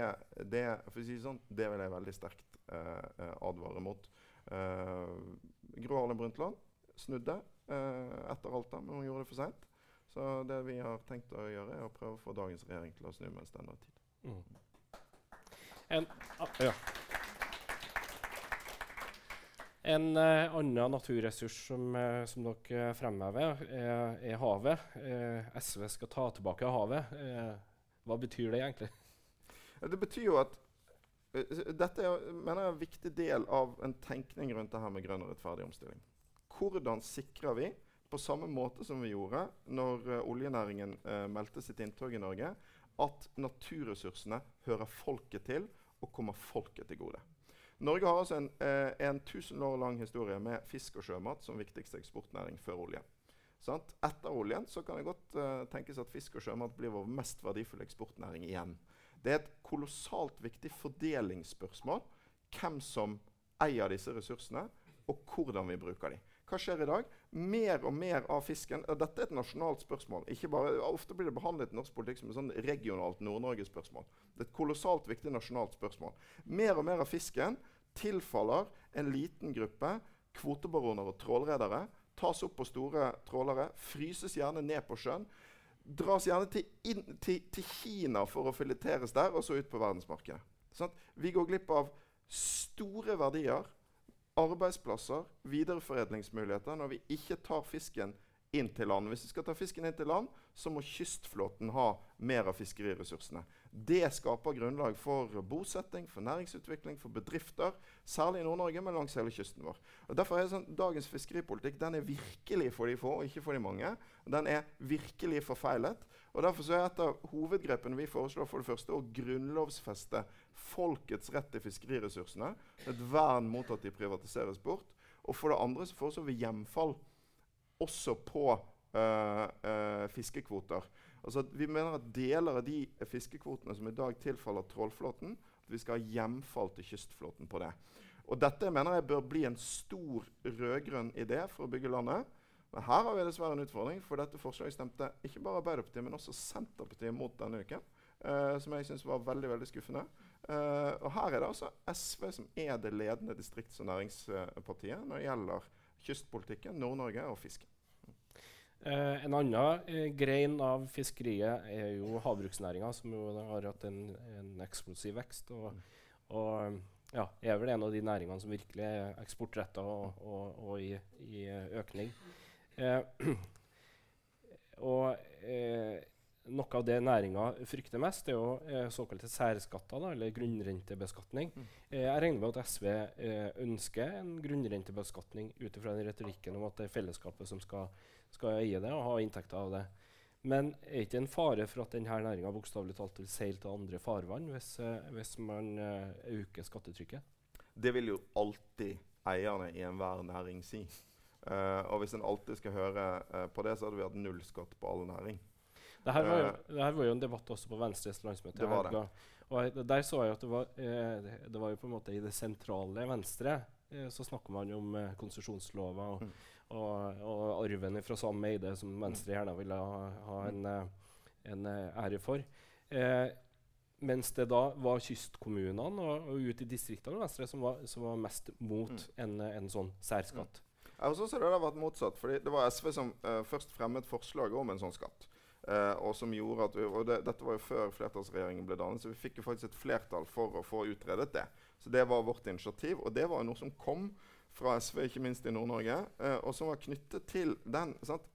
det, si sånn, det, vil jeg veldig sterkt advare mot. Gro Harlem Brundtland snudde etter Alta, men hun gjorde det for seint. Så det vi har tenkt å gjøre, er å prøve å få dagens regjering til å snu mens den er tid. Mm. En, ja. en uh, annen naturressurs som, uh, som dere fremhever, er, er havet. Uh, SV skal ta tilbake havet. hva betyr det egentlig? Det betyr jo at dette er, mener jeg, en viktig del av en tenkning rundt det her med grønn og rettferdig omstilling. Hvordan sikrer vi, på samme måte som vi gjorde når oljenæringen meldte sitt inntog i Norge, at naturressursene hører folket til og kommer folket til gode. Norge har altså en, uh, en tusen år lang historie med fisk og sjømat som viktigste eksportnæring før olje. Sant? Etter oljen kan det godt uh, tenkes at fisk og sjømat blir vår mest verdifulle eksportnæring igjen. Det er et kolossalt viktig fordelingsspørsmål hvem som eier disse ressursene, og hvordan vi bruker dem. Hva skjer i dag? Mer og mer av fisken og Dette er et nasjonalt spørsmål. Bare, ofte blir det behandlet i norsk politikk som et sånn regionalt Nord-Norge-spørsmål. Det er et kolossalt viktig nasjonalt spørsmål. Mer og mer av fisken tilfaller en liten gruppe kvotebaroner og trålredere. Tas opp på store trålere, fryses gjerne ned på sjøen. Dras gjerne til, inn, til, til Kina for å fileteres der, og så ut på verdensmarkedet. Sånn? Vi går glipp av store verdier arbeidsplasser, videreforedlingsmuligheter, når vi ikke tar fisken inn til land. Hvis vi skal ta fisken inn til land, så må kystflåten ha mer av fiskeriressursene. Det skaper grunnlag for bosetting, for næringsutvikling, for bedrifter. Særlig i Nord-Norge, men langs hele kysten vår. Og derfor er sånn, Dagens fiskeripolitikk den er virkelig for de få, og ikke for de mange. Den er virkelig forfeilet. Og Derfor er et av hovedgrepene vi foreslår for det første å grunnlovfeste folkets rett til fiskeriressursene. Et vern mot at de privatiseres bort. Og for det andre så foreslår vi hjemfall også på uh, uh, fiskekvoter. Altså vi mener at deler av de fiskekvotene som i dag tilfaller trålflåten, at vi skal ha hjemfall til kystflåten på det. Og Dette mener jeg bør bli en stor rød-grønn idé for å bygge landet. Men her har vi dessverre en utfordring, for dette forslaget stemte ikke bare Arbeiderpartiet, men også Senterpartiet mot denne uken. Uh, som jeg syns var veldig veldig skuffende. Uh, og her er det altså SV som er det ledende distrikts- og næringspartiet når det gjelder kystpolitikken, Nord-Norge og fisken. Uh, en annen grein av fiskeriet er jo havbruksnæringa, som jo har hatt en, en eksplosiv vekst. Og, og ja, er vel en av de næringene som virkelig er eksportretta og, og, og i, i, økning. Eh, og eh, noe av det næringa frykter mest, er jo eh, såkalte særskatter, da, eller grunnrentebeskatning. Mm. Eh, jeg regner med at SV eh, ønsker en grunnrentebeskatning ut ifra den retorikken om at det er fellesskapet som skal, skal, eie det og ha inntekter av det. Men er det ikke en fare for at denne næringa bokstavelig talt vil seile til andre farvann hvis, eh, hvis man øker skattetrykket? Det vil jo alltid eierne i enhver næring si. Uh, og hvis en alltid skal høre uh, på det, så hadde vi hatt null skatt på all næring. Det her, var jo, det her var jo en debatt også på Venstres landsmøte. Det var det. Og der så jeg at det var, det, det var jo på en måte i det sentrale Venstre så snakker man om konsesjonslover og, mm. og, og, arven fra Sam Eide, som Venstre gjerne ville ha, ha en, en, ære for. mens det da var kystkommunene og, og ute i distriktene Venstre som var, som var mest mot mm. en, en, sånn særskatt. Jeg synes det har vært motsatt. fordi Det var SV som uh, først fremmet forslaget om en sånn skatt. Uh, og som gjorde at vi, og det, Dette var jo før flertallsregjeringen ble dannet, så vi fikk jo faktisk et flertall for å få utredet det. Så det var vårt initiativ. Og det var noe som kom fra SV, ikke minst i Nord-Norge, uh, og som var knyttet til den sant?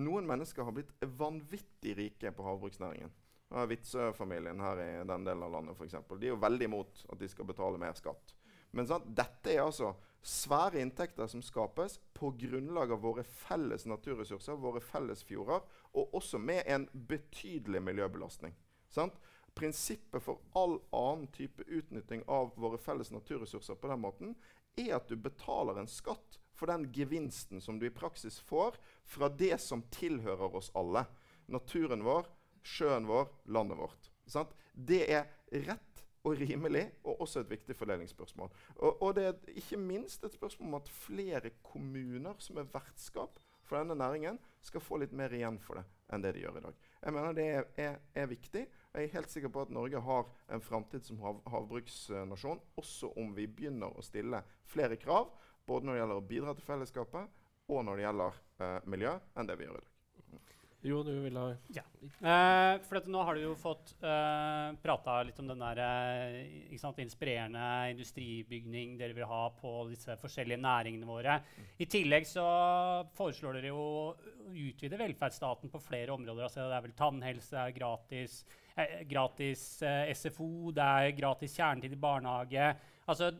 Noen mennesker har blitt vanvittig rike på havbruksnæringen. Vitsø-familien her i den delen av landet for eksempel. De er jo veldig imot at de skal betale mer skatt. Men sant? dette er altså svære inntekter som skapes på grunnlag av våre felles naturressurser, våre felles fjorder, og også med en betydelig miljøbelastning. Sant? Prinsippet for all annen type utnytting av våre felles naturressurser på den måten er at du betaler en skatt for den gevinsten som du i praksis får fra det som tilhører oss alle. Naturen vår, sjøen vår, landet vårt. Sant? Det er rett og rimelig, og også et viktig fordelingsspørsmål. Og, og, det er ikke minst et spørsmål om at flere kommuner som er vertskap for denne næringen, skal få litt mer igjen for det enn det de gjør i dag. Jeg mener Det er, er, er viktig. Jeg er helt sikker på at Norge har en framtid som hav, havbruksnasjon, også om vi begynner å stille flere krav, både når det gjelder å bidra til fellesskapet, og når det gjelder eh, miljø, enn det vi gjør i dag. Jo, du vil ha Ja. Uh, for nå har du jo fått eh, prata litt om den der uh, sant, inspirerende industribygning dere vil ha på disse forskjellige næringene våre. I tillegg så foreslår dere jo å utvide velferdsstaten på flere områder. Altså, det er vel tannhelse, det er gratis, eh, gratis SFO, det er gratis kjernetid i barnehage. Altså,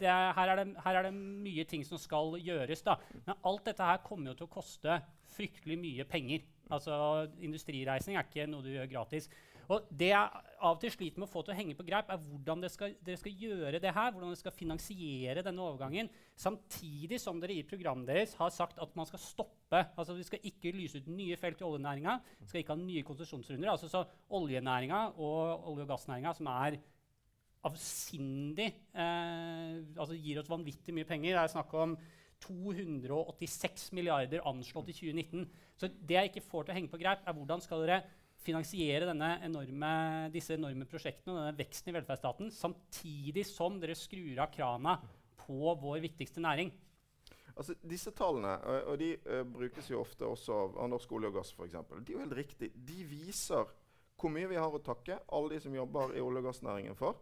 er, her, er det, her, er det, mye ting som skal gjøres. da. Men alt dette her kommer jo til å koste fryktelig mye penger. Altså, Industrireising er ikke noe du gjør gratis. Og Det jeg av og til sliter med å få til å henge på greip, er hvordan dere skal, dere skal gjøre det her, hvordan dere skal finansiere denne overgangen, samtidig som dere i programmet deres har sagt at man skal stoppe altså Vi skal ikke lyse ut nye felt i oljenæringa, skal ikke ha nye konsesjonsrunder. altså så Oljenæringa og olje- og gassnæringa, som er avsindig eh, altså gir oss vanvittig mye penger. Det er snakk om 286 milliarder anslått i 2019. Så det jeg ikke får til å henge på greip, er hvordan skal dere finansiere enorme, disse enorme prosjektene og denne veksten i velferdsstaten, samtidig som dere skrur av krana på vår viktigste næring? Altså, disse tallene og, og de uh, brukes jo ofte også av, Norsk olje og gass f.eks. De er jo helt riktig. De viser hvor mye vi har å takke alle de som jobber i olje- og gassnæringen for.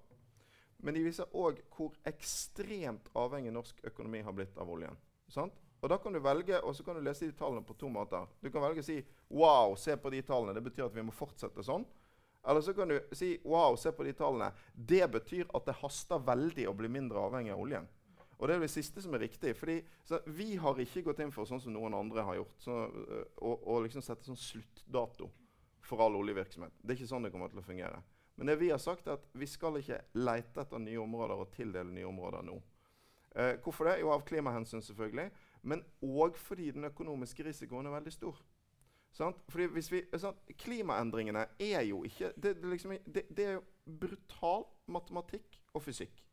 Men de viser òg hvor ekstremt avhengig norsk økonomi har blitt av oljen. Sant? Og da kan du velge, og så kan du lese de tallene på to måter. Du kan velge å si 'wow, se på de tallene'. Det betyr at vi må fortsette sånn. Eller så kan du si 'wow, se på de tallene'. Det betyr at det haster veldig å bli mindre avhengig av oljen. Og det er det siste som er riktig. fordi Vi har ikke gått inn for sånn som noen andre har gjort, så, å liksom sette sånn sluttdato for all oljevirksomhet. Det er ikke sånn det kommer til å fungere. Men det vi har sagt er at vi skal ikke leite etter nye områder og tildele nye områder nå. Eh, hvorfor det? Jo, av klimahensyn, selvfølgelig. Men òg fordi den økonomiske risikoen er veldig stor. Sant? Fordi hvis vi, sant? Klimaendringene er jo ikke det, det, liksom, det, det, er jo brutal matematikk og fysikk.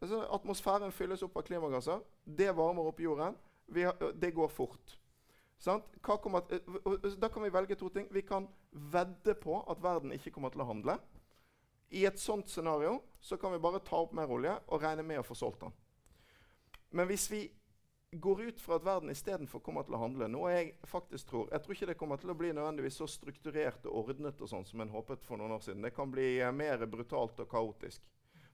Altså, atmosfæren fylles opp av klimagasser. Det varmer opp jorden. Har, det går fort. Kommer, da kan vi velge to ting. Vi kan vedde på at verden ikke kommer til å handle. I et sånt scenario så kan vi bare ta opp mer olje og regne med å få solgt den. Men hvis vi går ut fra at verden istedenfor kommer til å handle noe jeg faktisk tror Jeg tror ikke det kommer til å bli nødvendigvis så strukturert og ordnet og sånn som en håpet for noen år siden. Det kan bli eh, mer brutalt og kaotisk.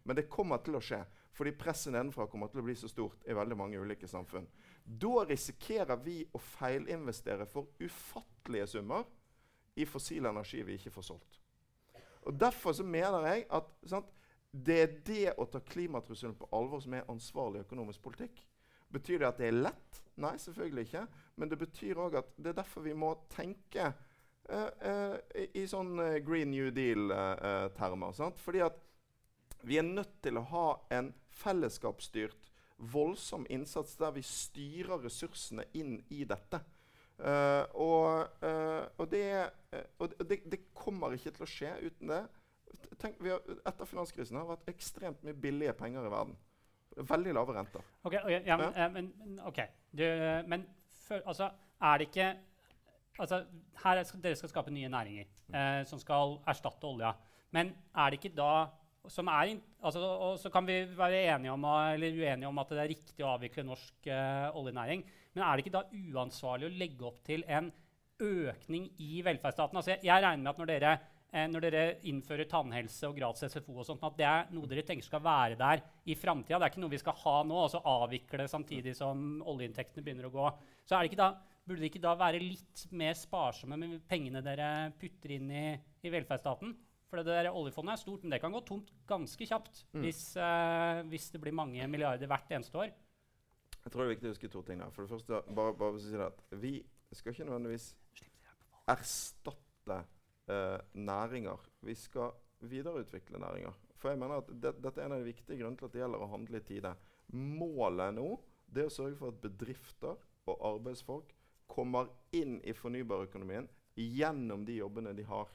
Men det kommer til å skje, fordi presset nedenfra kommer til å bli så stort i veldig mange ulike samfunn. Da risikerer vi å feilinvestere for ufattelige summer i fossil energi vi ikke får solgt. Og Derfor så mener jeg at sant, det er det å ta klimatrusselen på alvor som er ansvarlig økonomisk politikk. Betyr det at det er lett? Nei, selvfølgelig ikke. Men det betyr òg at det er derfor vi må tenke uh, uh, i, i sånn uh, Green New Deal-termer. Fordi at vi er nødt til å ha en fellesskapsstyrt, voldsom innsats der vi styrer ressursene inn i dette. Uh, og, uh, og, det, uh, og det, det, kommer ikke til å skje uten det. Tenk, har, etter finanskrisen har det vært ekstremt mye billige penger i verden. Veldig lave renter. Ok, okay ja, men, ja. men, okay. du, men for, altså, er det ikke altså, Her skal, dere skal skape nye næringer som skal erstatte olja. Men er det ikke da som er, altså, og Så kan vi være enige om, eller uenige om at det er riktig å avvikle norsk oljenæring. Men er det ikke da uansvarlig å legge opp til en økning i velferdsstaten. Altså, jeg, jeg regner med at når dere, eh, når dere innfører tannhelse og gratis SFO, og sånt, at det er noe dere tenker skal være der i framtida. Det er ikke noe vi skal ha nå og så avvikle samtidig som oljeinntektene begynner å gå. Så er det ikke da, burde det ikke da være litt mer sparsomme med pengene dere putter inn i, i velferdsstaten? For det der oljefondet er stort, men det kan gå tomt ganske kjapt Mm. hvis, eh, hvis det blir mange milliarder hvert eneste år. Jeg tror det er viktig å huske to ting. der. For det første, bare, bare for å si det at Vi skal ikke nødvendigvis erstatte eh, næringer. Vi skal videreutvikle næringer. For jeg mener at det, Dette er en av de viktige grunnene til at det gjelder å handle i tide. Målet nå det er å sørge for at bedrifter og arbeidsfolk kommer inn i fornybarøkonomien gjennom de jobbene de har.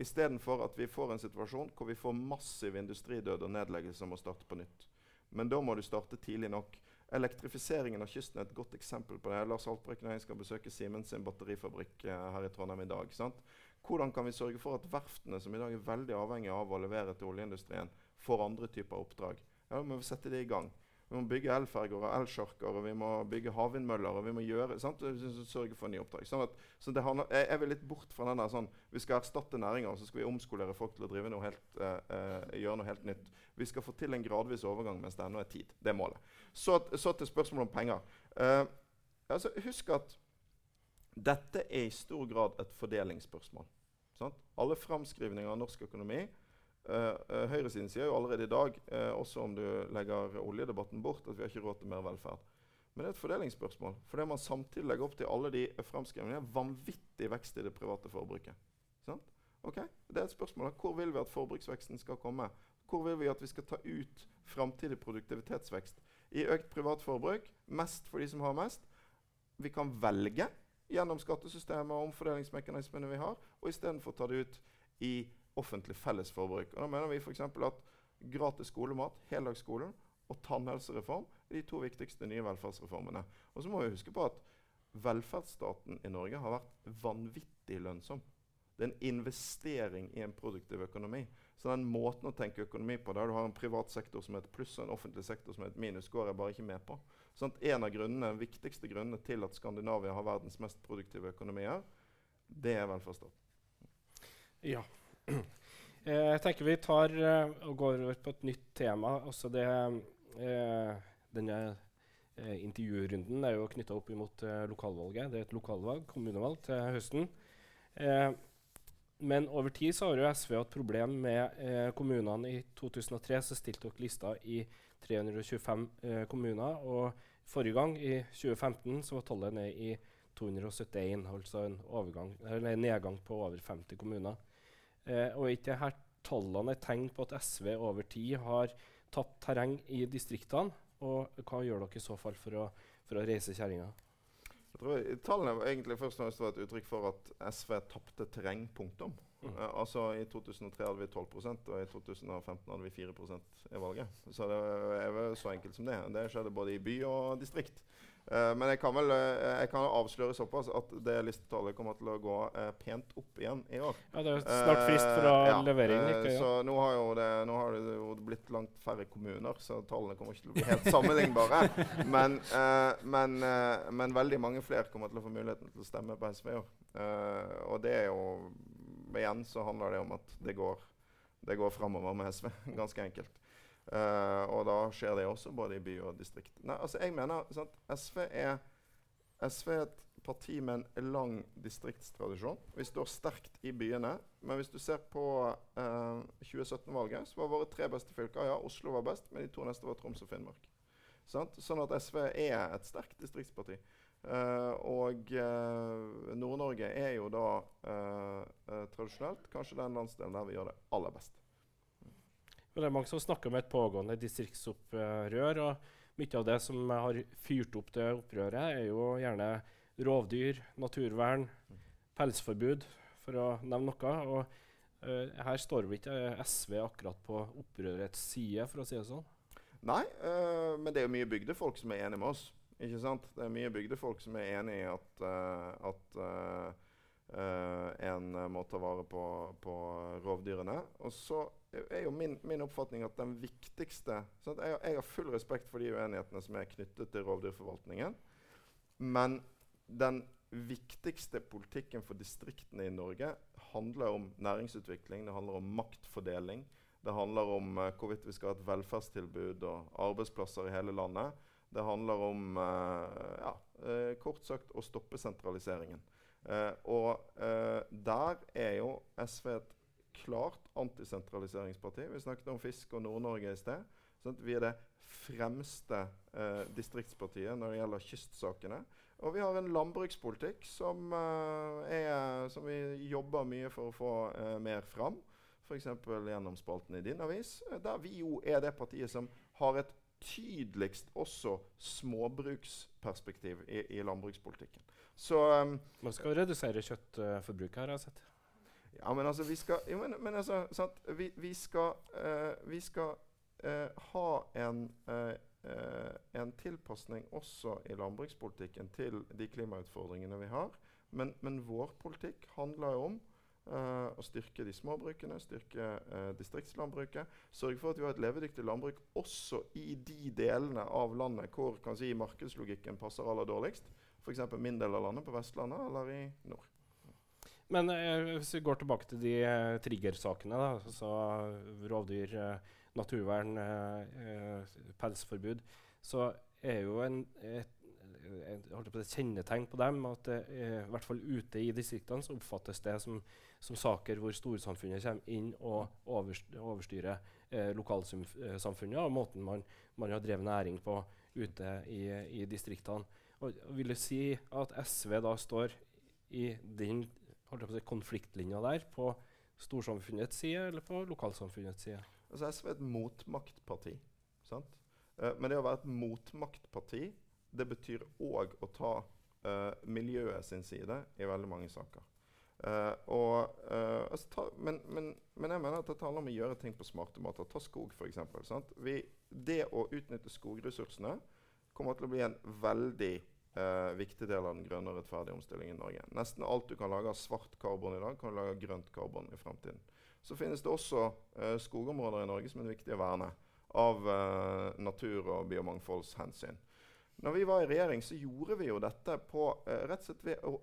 Istedenfor at vi får en situasjon hvor vi får massiv industridød og nedleggelse og må starte på nytt. Men da må du starte tidlig nok. Elektrifiseringen av kysten er et godt eksempel på det. Lars Haltbrekken og jeg skal besøke Siemens sin batterifabrikk eh, her i Trondheim i dag. Sant? Hvordan kan vi sørge for at verftene, som i dag er veldig avhengige av å levere til oljeindustrien, får andre typer oppdrag? Ja, Da må vi sette det i gang. Vi må bygge elferger og elsjarker, og vi må bygge havvindmøller. og vi må gjøre, sant? Sørge for nye oppdrag. Sånn at, så handler, jeg, jeg vil litt bort fra den der sånn Vi skal erstatte næringer, og så skal vi omskolere folk til å drive noe helt, eh, eh, gjøre noe helt nytt. Vi skal få til en gradvis overgang mens det ennå er tid. Det er målet. Så, så til spørsmålet om penger. Eh, altså, husk at dette er i stor grad et fordelingsspørsmål. Sant? Alle framskrivninger av norsk økonomi Uh, Høyresiden sier jo allerede i dag, uh, også om du legger oljedebatten bort, at vi har ikke råd til mer velferd. Men det er et fordelingsspørsmål. Fordi man samtidig legger opp til alle de framskrivningene vanvittig vekst i det private forbruket. Sant? Okay? Det er et spørsmål. Hvor vil vi at forbruksveksten skal komme? Hvor vil vi at vi skal ta ut framtidig produktivitetsvekst? I økt privat forbruk, mest for de som har mest. Vi kan velge gjennom skattesystemet og omfordelingsmekanismene vi har, og istedenfor ta det ut i offentlig fellesforbruk. Og da mener vi f.eks. at gratis skolemat, heldagsskolen og tannhelsereform er de to viktigste nye velferdsreformene. Og så må vi huske på at velferdsstaten i Norge har vært vanvittig lønnsom. Det er en investering i en produktiv økonomi. Så den måten å tenke økonomi på, der du har en privat sektor som er et pluss og en offentlig sektor som er et minus, går jeg bare ikke med på. Sånn en av grunnene, viktigste grunnene til at Skandinavia har verdens mest produktive økonomier, det er velferdsstaten. Ja. Eh, jeg tenker vi tar eh, og går over på et nytt tema. Altså det, eh, denne intervjurunden er jo knytta opp imot eh, lokalvalget. Det er et lokalvalg, kommunevalg, til høsten. Men over tid så har jo SV hatt problem med kommunene. I 2003 så stilte dere lista i 325 eh, kommuner. Og forrige gang, i 2015, så var tallet ned i 271, altså en, overgang, eller en nedgang på over 50 kommuner. Eh, og ikke her tallene er tegn på at SV over tid har tapt terreng i distriktene? Og hva gjør dere i så fall for å, for å reise kjerringa? Tallene var egentlig først og fremst et uttrykk for at SV tapte terreng. punktum. Mm. Eh, altså I 2003 hadde vi 12% og i 2015 hadde vi 4% i valget. Så det er vel så enkelt som det. Det skjedde både i by og distrikt. Uh, men jeg kan vel eh, jeg kan avsløre såpass at det listetallet kommer til å gå uh, pent opp igjen i år. Ja, Det er jo snart frist for å Eh, ja, levere inn. eh, Ikke, ja. Så nå har, jo det, nå har det jo blitt langt færre kommuner, så tallene kommer ikke til å bli helt sammenlignbare. Men, eh, men, eh, men veldig mange flere kommer til å få muligheten til å stemme på SV i år. Eh, og det er jo Igjen så handler det om at det går, det går framover med SV. Ganske enkelt. Uh, og da skjer det også både i by og distrikt. Nei, altså jeg mener sant, SV er SV er et parti med en lang distriktstradisjon. Vi står sterkt i byene. Men hvis du ser på uh, 2017-valget, så var våre tre beste fylker Ja, Oslo var best, men de to neste var Troms og Finnmark. Sant? Sånn at SV er et sterkt distriktsparti. Eh, og uh, Nord-Norge er jo da uh, tradisjonelt kanskje den landsdelen der vi gjør det aller best. Men det er mange som snakker om et pågående distriktsopprør. og Mye av det som har fyrt opp det opprøret, er jo gjerne rovdyr, naturvern, pelsforbud, for å nevne noe. Og her står vel ikke SV akkurat på opprørets side, for å si det sånn. Nei, men det er jo mye bygdefolk som er enig med oss. Ikke sant? Det er mye bygdefolk som er enig i at, øh, at øh, øh, en må ta vare på, på rovdyrene. Og så er jo min, min oppfatning at den viktigste? Jeg, jeg har full respekt for de uenighetene som er knyttet til rovdyrforvaltningen. Men den viktigste politikken for distriktene i Norge handler om næringsutvikling, det handler om maktfordeling. Det handler om uh, hvorvidt vi skal ha et velferdstilbud og arbeidsplasser i hele landet. Det handler om uh, ja, uh, kort sagt å stoppe sentraliseringen. og der er jo SV et klart antisentraliseringsparti. Vi snakket om fisk og Nord-Norge i sted. Sånn vi er det fremste distriktspartiet når det gjelder kystsakene. Og vi har en landbrukspolitikk som, er, som vi jobber mye for å få mer fram f.eks. gjennom spalten i din avis, eh, der vi jo er det partiet som har et tydeligst også småbruksperspektiv i, i landbrukspolitikken. Så um, Man skal redusere kjøttforbruket, har jeg sett. Ja, men altså, vi skal, ja, men, men altså, sant, vi, vi, skal, uh, vi skal uh, ha en, uh, en tilpasning også i landbrukspolitikken til de klimautfordringene vi har. Men, men vår politikk handler jo om Uh, å styrke de små brukene, styrke uh, distriktslandbruket. Sørge for at vi har et levedyktig landbruk også i de delene av landet hvor kan si, markedslogikken passer aller dårligst. F.eks. min del av landet, på Vestlandet eller i nord. Men uh, hvis vi går tilbake til de uh, triggersakene, da, så rovdyr, naturvern, pelsforbud, så er jo en, et et kjennetegn på dem at det, i hvert fall ute i distriktene så oppfattes det som, som saker hvor storsamfunnet kommer inn og overstyrer eh, lokalsamfunnet og måten man, man, har drevet næring på ute i, i distriktene. Og, vil du si at SV da står i den konfliktlinja der på storsamfunnets side eller på lokalsamfunnets side? Altså SV er et motmaktparti. Sant? Uh, men det å være et motmaktparti det betyr òg å ta uh, miljøet sin side i veldig mange saker. Uh, og, uh, altså ta, men, men, men, jeg mener at det handler om å gjøre ting på smarte måter. Ta skog, f.eks. Det å utnytte skogressursene kommer til å bli en veldig uh, viktig del av den grønne og rettferdige omstillingen i Norge. Nesten alt du kan lage av svart karbon i dag, kan du lage av grønt karbon i fremtiden. Så finnes det også skogområder i Norge som er viktig å verne av natur- og biomangfoldshensyn. Når vi var i regjering, så gjorde vi jo dette på, uh, rett og slett ved å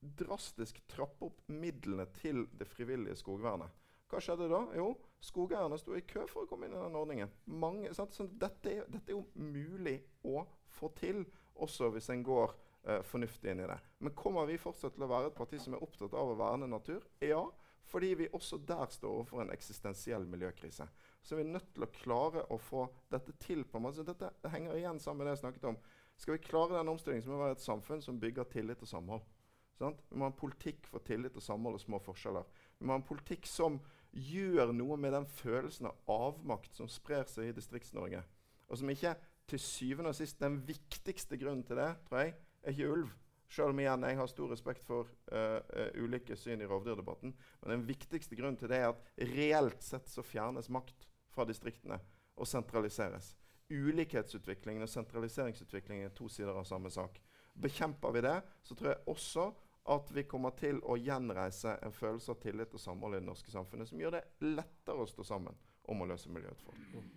drastisk trappe opp midlene til det frivillige skogvernet. Hva skjedde da? Jo, skogeierne sto i kø for å komme inn i den ordningen. Mange, så dette, er, dette, er, jo mulig å få til, også hvis en går uh, fornuftig inn i det. Men kommer vi fortsatt til å være et parti som er opptatt av å verne natur? Ja, fordi vi også der står overfor en eksistensiell miljøkrise. Så vi er nødt til å klare å få dette til. på en måte. Dette henger igjen sammen med det jeg snakket om skal vi klare den omstillingen, så må vi være et samfunn som bygger tillit og samhold. Sant? Vi må ha en politikk for tillit og samhold og små forskjeller. Vi må ha en politikk som gjør noe med den følelsen av avmakt som sprer seg i Distrikts-Norge. Og som ikke til syvende og sist Den viktigste grunnen til det tror jeg, er ikke ulv. Selv om igjen, jeg har stor respekt for uh, uh, ulike syn i rovdyrdebatten. Men den viktigste grunnen til det er at reelt sett så fjernes makt fra distriktene og sentraliseres ulikhetsutviklingen og sentraliseringsutviklingen er to sider av samme sak. Bekjemper vi det, så tror jeg også at vi kommer til å gjenreise en følelse av tillit og samhold i det norske samfunnet, som gjør det lettere å stå sammen om å løse miljøutfordringer.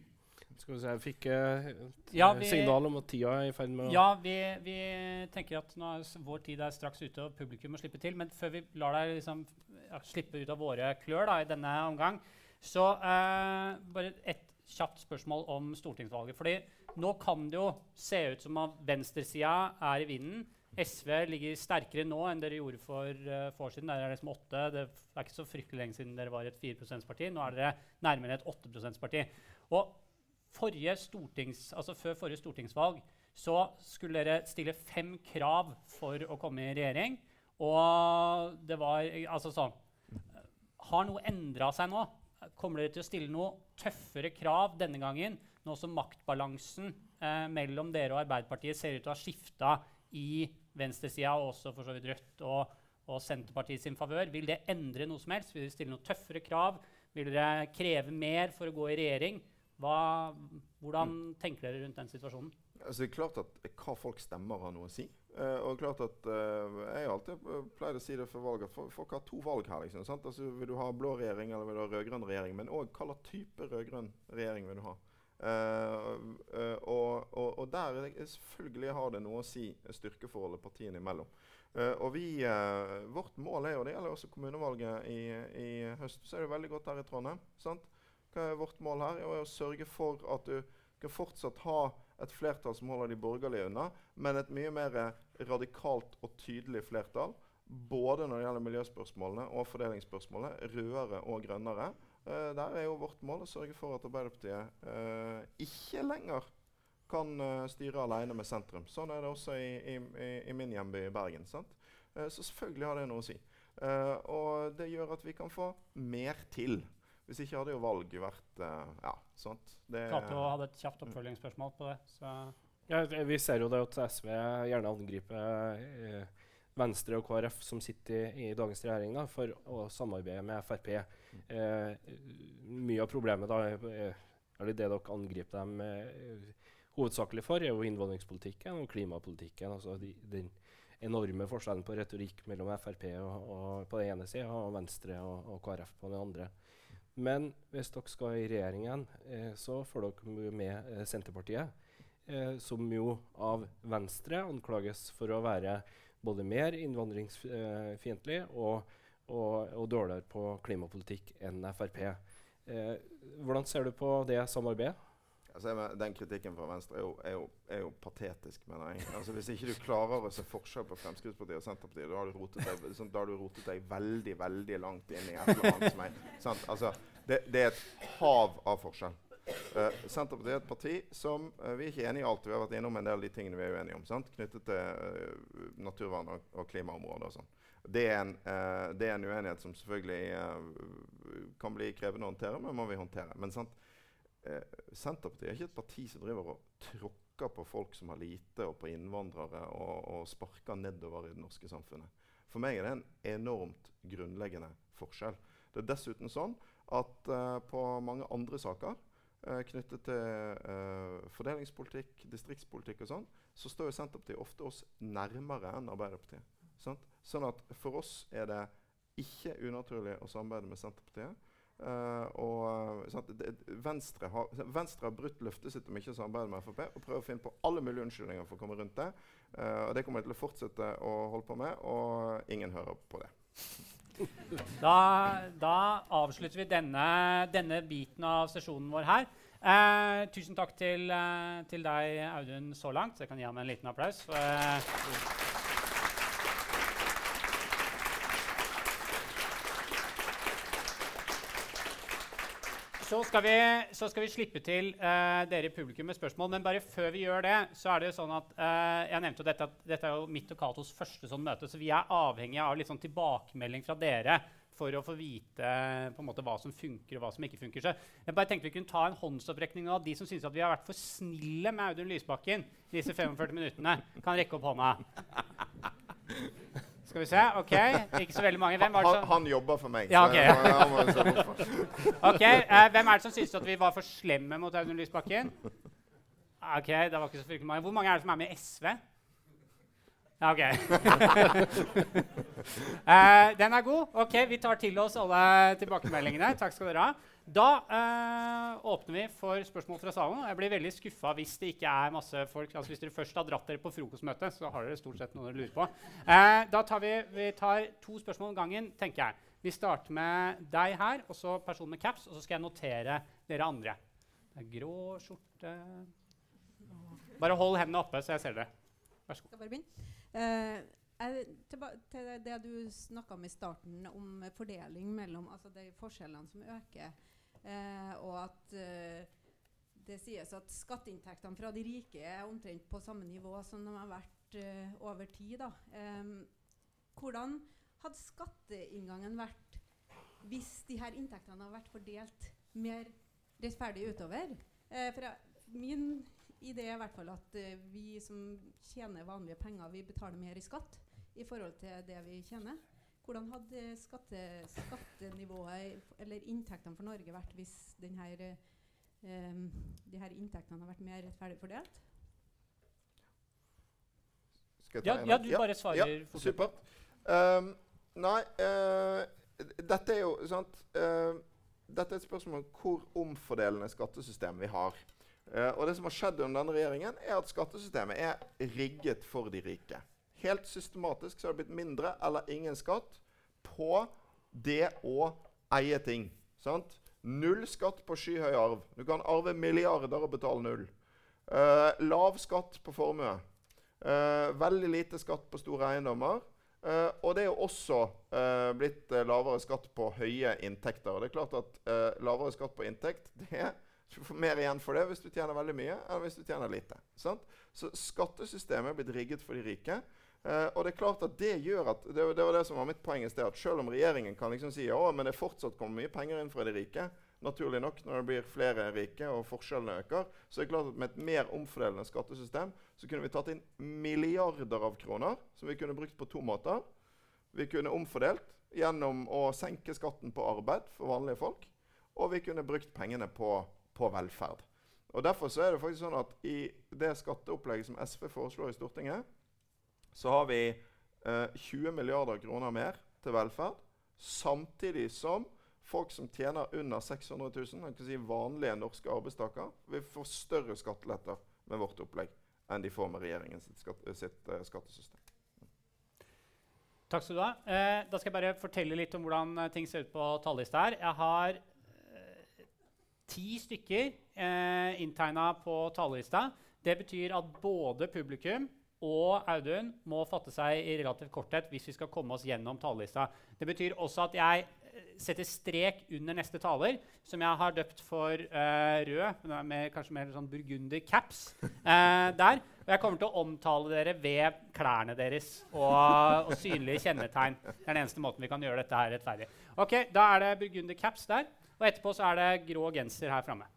Skal vi se, Jeg fikk uh, et ja, vi, signal om at tida er i ferd med å Ja, vi, vi, tenker at nå er vår tid er straks ute, og publikum må slippe til. Men før vi lar deg liksom, ja, slippe ut av våre klør da, i denne omgang, så uh, bare ett kjapt spørsmål om stortingsvalget. Fordi nå kan det jo se ut som at venstresida er i vinden. SV ligger sterkere nå enn dere gjorde for uh, få år siden. Der er liksom 8. Det er ikke så fryktelig lenge siden dere var et 4 %-parti. Nå er dere nærmere et 8 %-parti. Og forrige altså Før forrige stortingsvalg så skulle dere stille fem krav for å komme i regjering. Og det var altså sånn Har noe endra seg nå? Kommer dere til å stille noe tøffere krav denne gangen, nå som maktbalansen eh, mellom dere og Arbeiderpartiet ser ut til å ha skifta i venstresida, og også for så vidt Rødt og, og Senterpartiet sin favør? Vil det endre noe som helst? Vil dere stille noe tøffere krav? Vil dere kreve mer for å gå i regjering? Hva, hvordan tenker dere rundt den situasjonen? Altså, det er klart at Hva folk stemmer, har noe å si. Uh, og klart at uh, Jeg alltid pleier å si det før valget. Folk har to valg her. liksom, sant? Altså, Vil du ha blå regjering eller vil du ha rød-grønn regjering? Men òg hva slags type rød-grønn regjering vil du ha? Og, og, og, der er selvfølgelig har det noe å si styrkeforholdet partiene imellom. Uh, og vi, uh, Vårt mål er jo, det gjelder også kommunevalget i, i høst, så er det veldig godt her i Trondheim. sant? Hva er vårt mål her? Er å sørge for at du kan fortsatt ha et flertall som holder de borgerlige unna, men et mye mer radikalt og tydelig flertall. Både når det gjelder miljøspørsmålene og fordelingsspørsmålene. Rødere og grønnere. Uh, der er jo vårt mål å sørge for at Arbeiderpartiet uh, ikke lenger kan uh, styre alene med sentrum. Sånn er det også i, i, i min hjemby Bergen. så selvfølgelig har det noe å si. og det gjør at vi kan få mer til. Hvis ikke hadde jo valget vært ja, klarte å ha et kjapt oppfølgingsspørsmål på det. Ja, vi ser jo det at SV gjerne angriper eh, Venstre og KrF som sitter i, dagens regjering da, for å samarbeide med Frp. Eh, mye av problemet da er, er det dere angriper dem eh, hovedsakelig for, er jo innvandringspolitikken og klimapolitikken. altså de, Den enorme forskjellen på retorikk mellom Frp og, og på den ene sida og Venstre og, og, KrF på den andre. Men hvis dere skal i regjeringen, eh, så får dere med eh, Senterpartiet, eh, som jo av Venstre anklages for å være både mer innvandringsfiendtlig og, og, og, dårligere på klimapolitikk enn Frp. Eh, hvordan ser du på det samarbeidet? Altså, den kritikken fra Venstre er jo, er jo, er jo patetisk, mener jeg. Altså, hvis ikke du klarer å se forskjell på Fremskrittspartiet og Senterpartiet, da har du rotet deg, sånn, du rotet deg veldig veldig langt inn i et eller annet som er sant? Altså, det, det, er et hav av forskjell. Uh, Senterpartiet er et parti som uh, Vi er ikke enige i alt. Vi har vært innom en del av de tingene vi er uenige om. Sant? Knyttet til uh, naturvern og, og klimaområdet og sånn. Det en, det er, en, uenighet som selvfølgelig kan bli krevende å håndtere, men må vi håndtere. Men sant? Senterpartiet er ikke et parti som driver og tråkker på folk som har lite, og på innvandrere, og, og sparker nedover i det norske samfunnet. For meg er det en enormt grunnleggende forskjell. Det er dessuten sånn at på mange andre saker knyttet til uh, fordelingspolitikk, distriktspolitikk og sånn, så står jo Senterpartiet ofte oss nærmere enn Arbeiderpartiet. Sant? Sånn at for oss er det ikke unaturlig å samarbeide med Senterpartiet. Uh, og det, Venstre, har, Venstre, har, brutt løftet sitt om ikke å samarbeide med Frp og prøver å finne på alle mulige unnskyldninger for å komme rundt det. og det kommer de til å fortsette å holde på med, og ingen hører på det. Da, da, avslutter vi denne, denne, biten av sesjonen vår her. Eh, tusen takk til, eh, til, deg, Audun, så langt. Så jeg kan gi ham en liten applaus. Eh, Så skal, vi, så skal vi, slippe til uh, dere i publikum med spørsmål. Men bare før vi gjør det, så er det jo sånn at uh, jeg nevnte jo dette, at dette er jo mitt og Katos første sånn møte, så vi er avhengige av litt sånn tilbakemelding fra dere for å få vite på en måte, hva som funker og hva som ikke funker. Så jeg bare tenkte vi kunne ta en håndsopprekning av de som syns at vi har vært for snille med Audun Lysbakken disse 45 minuttene. Kan rekke opp hånda. Skal vi se. ok, Ikke så veldig mange. Hvem var det som... Han, han jobber for meg. Ja, ok. ok, uh, Hvem er det som syns at vi var for slemme mot Audun Lysbakken? Ok, det var ikke så fryktelig mange. Hvor mange er det som er med i SV? Ja, ok. uh, den er god. Ok, Vi tar til oss alle tilbakemeldingene. Takk skal dere ha. Da uh, åpner vi for spørsmål fra salen. Jeg blir veldig skuffa hvis det ikke er masse folk. Altså Hvis dere først har dratt dere på frokostmøte, så har dere stort sett noe dere lurer på. Eh, da tar vi, vi tar to spørsmål om gangen, tenker jeg. Vi starter med deg her, og så personen med caps. Og så skal jeg notere dere andre. Det er grå skjorte Bare hold hendene oppe, så jeg ser dere. Vær så god. Uh, til det du snakka om i starten, om fordeling mellom altså de forskjellene som øker Eh, og at eh, det sies at skatteinntektene fra de rike er omtrent på samme nivå som de har vært eh, over tid. Da. hvordan hadde skatteinngangen vært hvis de her inntektene hadde vært fordelt mer rettferdig utover? for min idé er i hvert fall at vi som tjener vanlige penger, vi betaler mer i skatt i forhold til det vi tjener. Hvordan hadde skatte, skattenivået eller inntektene for Norge vært hvis denne, um, de her inntektene hadde vært mer rettferdig fordelt? Ja, ja, du bare svarer ja, Supert. Um, nei, uh, dette er jo sant uh, Dette er et spørsmål om hvor omfordelende skattesystem vi har. Uh, og det som har skjedd under denne regjeringen, er at skattesystemet er rigget for de rike. Helt systematisk så har det blitt mindre eller ingen skatt på det å eie ting. Sant? Null skatt på skyhøy arv. Du kan arve milliarder og betale null. Uh, lav skatt på formue. Uh, veldig lite skatt på store eiendommer. Uh, og det er jo også blitt lavere skatt på høye inntekter. Og det er klart at lavere skatt på inntekt det du får mer igjen for det hvis du tjener veldig mye enn hvis du tjener lite. Sant? Så skattesystemet er blitt rigget for de rike. Uh, og det er klart at det gjør at, det, det, var det som var mitt poeng i sted, at selv om regjeringen kan liksom si ja, men det fortsatt kommer mye penger inn fra de rike, naturlig nok når det blir flere rike og forskjellene øker, så er det klart at med et mer omfordelende skattesystem så kunne vi tatt inn milliarder av kroner som vi kunne brukt på to måter. Vi kunne omfordelt gjennom å senke skatten på arbeid for vanlige folk, og vi kunne brukt pengene på, på velferd. Og Derfor så er det faktisk sånn at i det skatteopplegget som SV foreslår i Stortinget, så har vi eh, 20 milliarder kroner mer til velferd, samtidig som folk som tjener under 600 000, kan si vanlige norske arbeidstakere, vil få større skatteletter med vårt opplegg enn de får med regjeringens skatt, sitt, uh, skattesystem. Takk skal du ha. Eh, da skal jeg bare fortelle litt om hvordan eh, ting ser ut på tallista her. Jeg har eh, ti stykker eh, inntegna på tallista. Det betyr at både publikum og Audun må fatte seg i relativt korthet hvis vi skal komme oss gjennom talerlista. Det betyr også at jeg eh, setter strek under neste taler, som jeg har døpt for uh, rød, med kanskje mer sånn burgunder caps. Uh, der. Og jeg kommer til å omtale dere ved klærne deres og, og, synlige kjennetegn. Det er den eneste måten vi kan gjøre dette her rettferdig. Ok, Da er det burgunder caps der, og etterpå så er det grå genser her framme.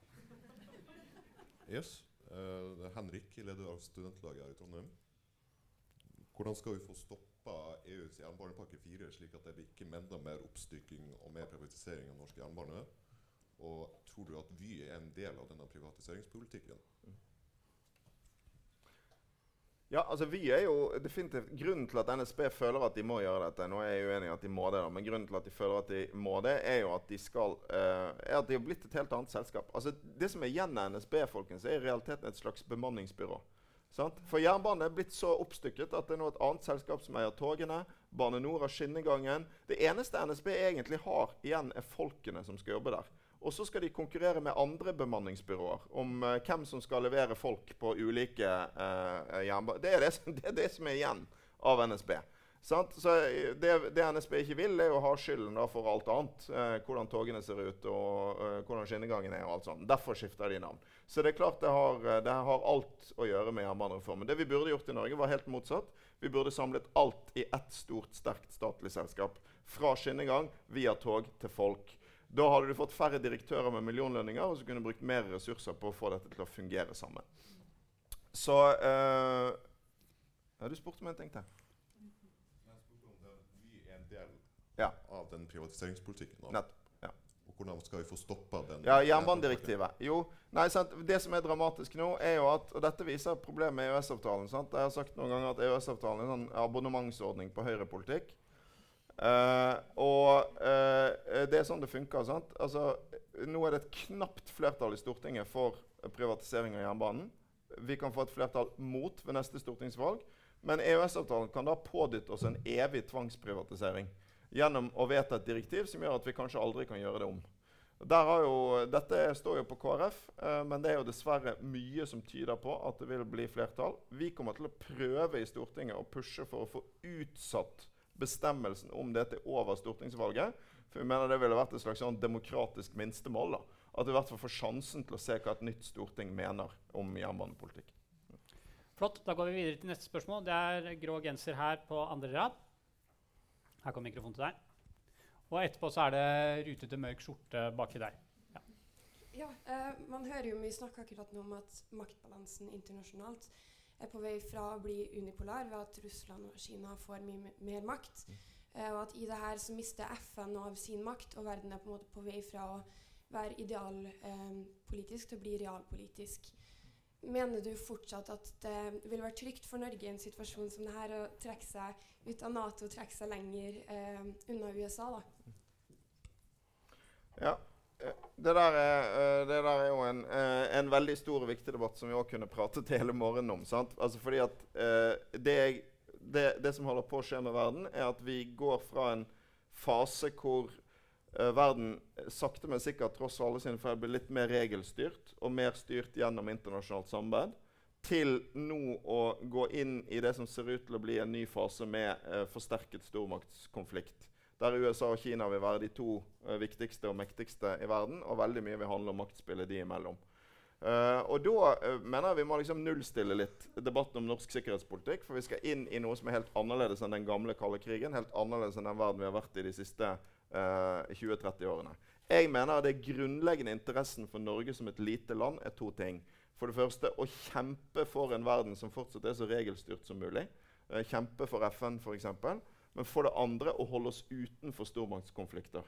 Yes. Uh, Henrik, leder av studentlaget her i Trondheim. Hvordan skal vi få stoppa EUs jernbanepakke 4, slik at det blir ikke enda mer oppstykking og mer privatisering av norsk jernbane? Og tror du at Vy er en del av denne privatiseringspolitikken? Ja, altså vi er jo definitivt Grunnen til at NSB føler at de må gjøre dette Nå er jeg uenig i at de må det, da, men grunnen til at de føler at de må det, er jo at de skal uh, er at de har blitt et helt annet selskap. Altså Det som er igjen av NSB, folkens, er i realiteten et slags bemanningsbyrå. Sant? For jernbanen er blitt så oppstykket at det er nå et annet selskap som eier togene. Bane Nor har skinnegangen. Det eneste NSB egentlig har igjen, er folkene som skal jobbe der. Og så skal de konkurrere med andre bemanningsbyråer om uh, hvem som skal levere folk på ulike uh, jernbaner. Det, det, er det som er igjen av NSB. Så det, det, NSB ikke vil, er å ha skylden for alt annet. Eh, hvordan togene ser ut, og eh, hvordan skinnegangen er. og alt sånt. Derfor skifter de navn. Så det er klart det har, eh, det har alt å gjøre med jernbanereformen. Det vi burde gjort i Norge, var helt motsatt. Vi burde samlet alt i ett stort, sterkt statlig selskap. Fra skinnegang via tog til folk. Da hadde du fått færre direktører med millionlønninger, og så kunne du brukt mer ressurser på å få dette til å fungere sammen. Så uh, ja, Du spurte om en ting til ja. av den privatiseringspolitikken. Ja. Og hvordan skal vi få stoppa den? Ja, Jernbanedirektivet. Jo, nei, sant, Det som er dramatisk nå, er jo at Og dette viser problemet med EØS-avtalen. Jeg har sagt noen ganger at EØS-avtalen er en sånn abonnementsordning på høyrepolitikk. Uh, og uh, det er sånn det funker. sant? Altså, Nå er det et knapt flertall i Stortinget for privatisering av jernbanen. Vi kan få et flertall mot ved neste stortingsvalg. Men EØS-avtalen kan da pådytte oss en evig tvangsprivatisering gjennom å vedta et direktiv som gjør at vi kanskje aldri kan gjøre det om. Jo, dette står jo på KrF, eh, men det er jo dessverre mye som tyder på at det vil bli flertall. Vi kommer til å prøve i Stortinget å pushe for å få utsatt bestemmelsen om dette over stortingsvalget. For vi mener det ville vært et slags sånn demokratisk minstemål. da. At vi i hvert fall får sjansen til å se hva et nytt storting mener om jernbanepolitikk. Flott. Da går vi videre til neste spørsmål. Det er grå genser her på andre rad. Her kommer mikrofonen til deg. Og etterpå så er det rutete, mørk skjorte baki der. Ja, ja eh, Man hører jo mye snakk akkurat nå om at maktbalansen internasjonalt er på vei fra å bli unipolar ved at Russland og Kina får mye mer makt. Mm. Eh, og at i det her så mister FN av sin makt, og verden er på en måte på vei fra å være idealpolitisk eh, til å bli realpolitisk. Mener du fortsatt at det vil være trygt for Norge i en situasjon som dette å trekke seg ut av Nato og trekke seg lenger eh, unna USA? da? Ja. Eh, det der, er, eh, det der er jo en, eh, en, veldig stor og viktig debatt som vi også kunne pratet hele morgenen om. sant? Altså fordi at det, det, det som holder på å skje med verden, er at vi går fra en fase hvor Eh, verden eh, sakte, men sikkert tross alle sine feil blir litt mer regelstyrt og mer styrt gjennom internasjonalt samarbeid, til nå å gå inn i det som ser ut til å bli en ny fase med eh, forsterket stormaktskonflikt. Der USA og Kina vil være de to eh, viktigste og mektigste i verden, og veldig mye vil handle om maktspillet de imellom. Uh, og Da uh, mener jeg vi må liksom nullstille litt debatten om norsk sikkerhetspolitikk. For vi skal inn i noe som er helt annerledes enn den gamle kalde krigen. Helt annerledes enn den verden vi har vært i de siste 50 eh, 2030-årene. Jeg mener at det grunnleggende interessen for Norge som et lite land er to ting. For det første å kjempe for en verden som fortsatt er så regelstyrt som mulig. Eh, kjempe for FN, f.eks. Men for det andre å holde oss utenfor stormaktskonflikter.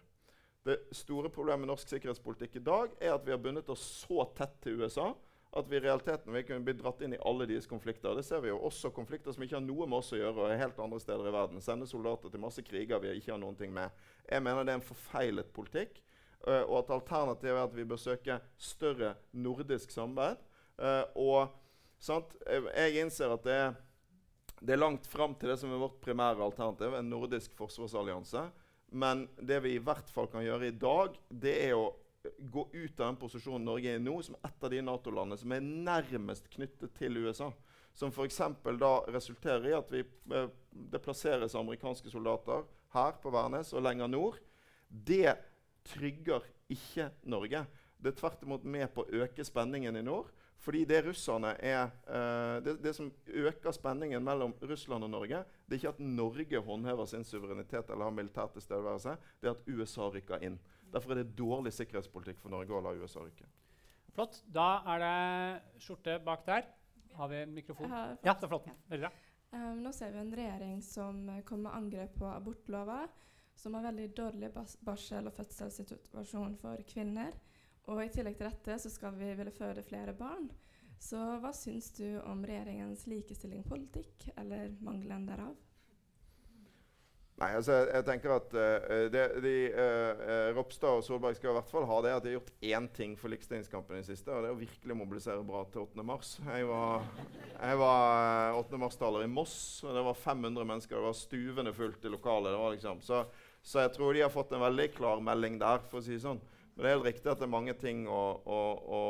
Det store problemet med norsk sikkerhetspolitikk i dag er at vi har bundet oss så tett til USA at vi i realiteten vil kunne bli dratt inn i alle deres konflikter. Det ser vi jo også konflikter som ikke har noe med oss å gjøre, og er helt andre steder i verden. Sende soldater til masse kriger vi ikke har noen ting med. Jeg mener det er en forfeilet politikk, uh, og at alternativet er at vi bør søke større nordisk samarbeid. Uh, og sant? Jeg innser at det er, det er langt fram til det som er vårt primære alternativ, en nordisk forsvarsallianse. Men det vi i hvert fall kan gjøre i dag, det er å gå ut av den posisjonen Norge er i nå, som et av de Nato-landene som er nærmest knyttet til USA. Som f.eks. da resulterer i at vi, eh, det plasseres amerikanske soldater her på Værnes og lenger nord. Det trygger ikke Norge. Det er tvert imot med på å øke spenningen i nord. Fordi det er, uh, det, det, som øker spenningen mellom Russland og Norge, det er ikke at Norge håndhever sin suverenitet eller har militær tilstedeværelse, det er at USA rykker inn. Derfor er det dårlig sikkerhetspolitikk for Norge å la USA rykke. Flott. Da er det skjorte bak der. Har vi mikrofon? Ja, det er flott. Veldig bra. Um, nå ser vi en regjering som kommer med angrep på abortlova, som har veldig dårlig barsel- og fødselssituasjon for kvinner. Og i tillegg til dette så skal vi ville føde flere barn. Så hva syns du om regjeringens likestillingspolitikk, eller mangelen derav? Nei, altså jeg, tenker at uh, det, de, uh, Ropstad og Solberg skal i hvert fall ha det at de har gjort én ting for likestillingskampen i det siste, og det er å virkelig mobilisere bra til 8. mars. Jeg var, jeg var 8. mars-taler i Moss, og det var 500 mennesker. Det var stuvende fullt i lokalet. Liksom. Så, så, jeg tror de har fått en veldig klar melding der, for å si det sånn. Men det er helt riktig at det er mange ting å, å, å,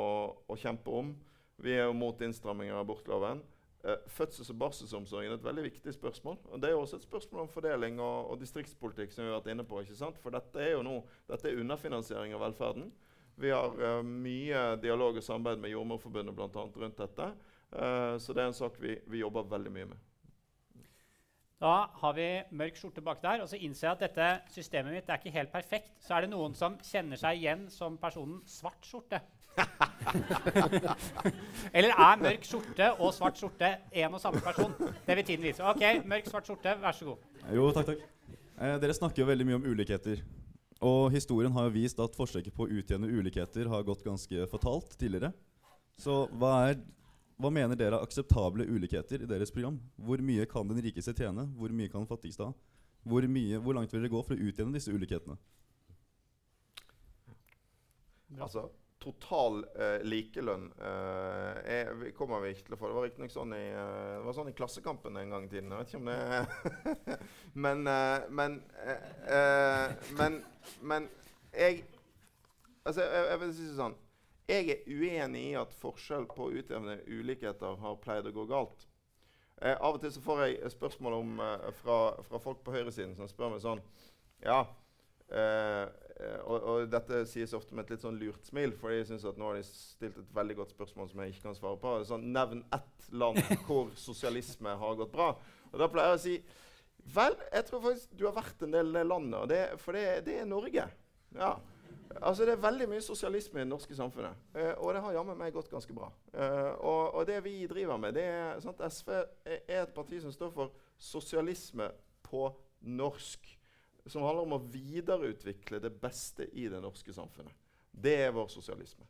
å kjempe om. Vi er jo mot innstramminger av abortloven. Eh, fødsels- og barselsomsorgen er et veldig viktig spørsmål. og Det er også et spørsmål om fordeling og, og distriktspolitikk. som vi har vært inne på, ikke sant? For dette er jo nå, dette er underfinansiering av velferden. Vi har uh, mye dialog og samarbeid med Jordmorforbundet blant annet rundt dette. Uh, så det er en sak vi, vi jobber veldig mye med. Da har vi mørk skjorte bak der. Og så innser jeg at dette systemet mitt er ikke helt perfekt. Så er det noen som kjenner seg igjen som personen svart skjorte. Eller er mørk skjorte og svart skjorte en og samme person? Det vil tiden vise. Ok, mørk, svart skjorte, vær så god. Jo, takk, takk. Eh, dere snakker jo veldig mye om ulikheter. Og historien har jo vist at forsøket på å utjevne ulikheter har gått ganske fatalt tidligere. Så hva er hva mener dere er akseptable ulikheter i deres program? Hvor mye kan den rikeste tjene? Hvor mye kan den fattigste ha? Hvor, mye, hvor langt vil dere gå for å utjevne disse ulikhetene? Altså, total uh, likelønn uh, er, kommer vi ikke til å få. Det var riktignok sånn, uh, sånn i Klassekampen en gang i tiden. Jeg vet ikke om det men, men, men, men jeg Altså, jeg, jeg vil si sånn jeg er uenig i at forskjell på utjevne ulikheter har pleid å gå galt. Eh, av og til så får jeg spørsmål om, eh, fra, fra, folk på høyresiden som spør meg sånn Ja, eh, og, og, dette sies ofte med et litt sånn lurt smil, for jeg syns at nå har de stilt et veldig godt spørsmål som jeg ikke kan svare på. Sånn, Nevn ett land hvor sosialisme har gått bra. Og da pleier jeg å si Vel, jeg tror faktisk du har vært en del i det landet, det, for det, det er Norge. Ja. Altså Det er veldig mye sosialisme i det norske samfunnet. Eh, og det har jammen meg gått ganske bra. Eh, og, og, det vi driver med, det er sant, SV er et parti som står for sosialisme på norsk. Som handler om å videreutvikle det beste i det norske samfunnet. Det er vår sosialisme.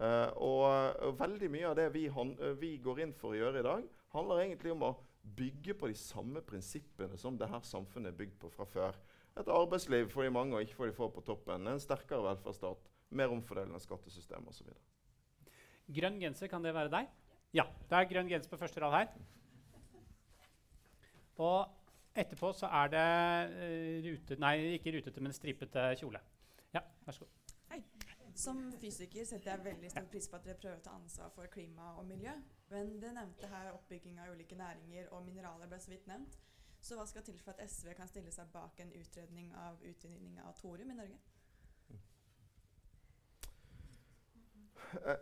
Uh, og, og, veldig mye av det vi, vi, går inn for å gjøre i dag, handler egentlig om å bygge på de samme prinsippene som det her samfunnet er bygd på fra før et arbeidsliv for de mange og ikke for de få på toppen. En sterkere velferdsstat, mer omfordelende skattesystem osv. Grønn genser, kan det være deg? Ja. Det er grønn genser på første rad her. Og etterpå så er det rute, nei, ikke rutete, men stripete kjole. Ja, vær så god. Hei. Som fysiker setter jeg veldig stor pris på at dere prøver å ta ansvar for klima og miljø. Men det nevnte her oppbygging av ulike næringer og mineraler ble så vidt nevnt. Så hva skal til for at SV kan stille seg bak en utredning av utvinning av thorium i Norge?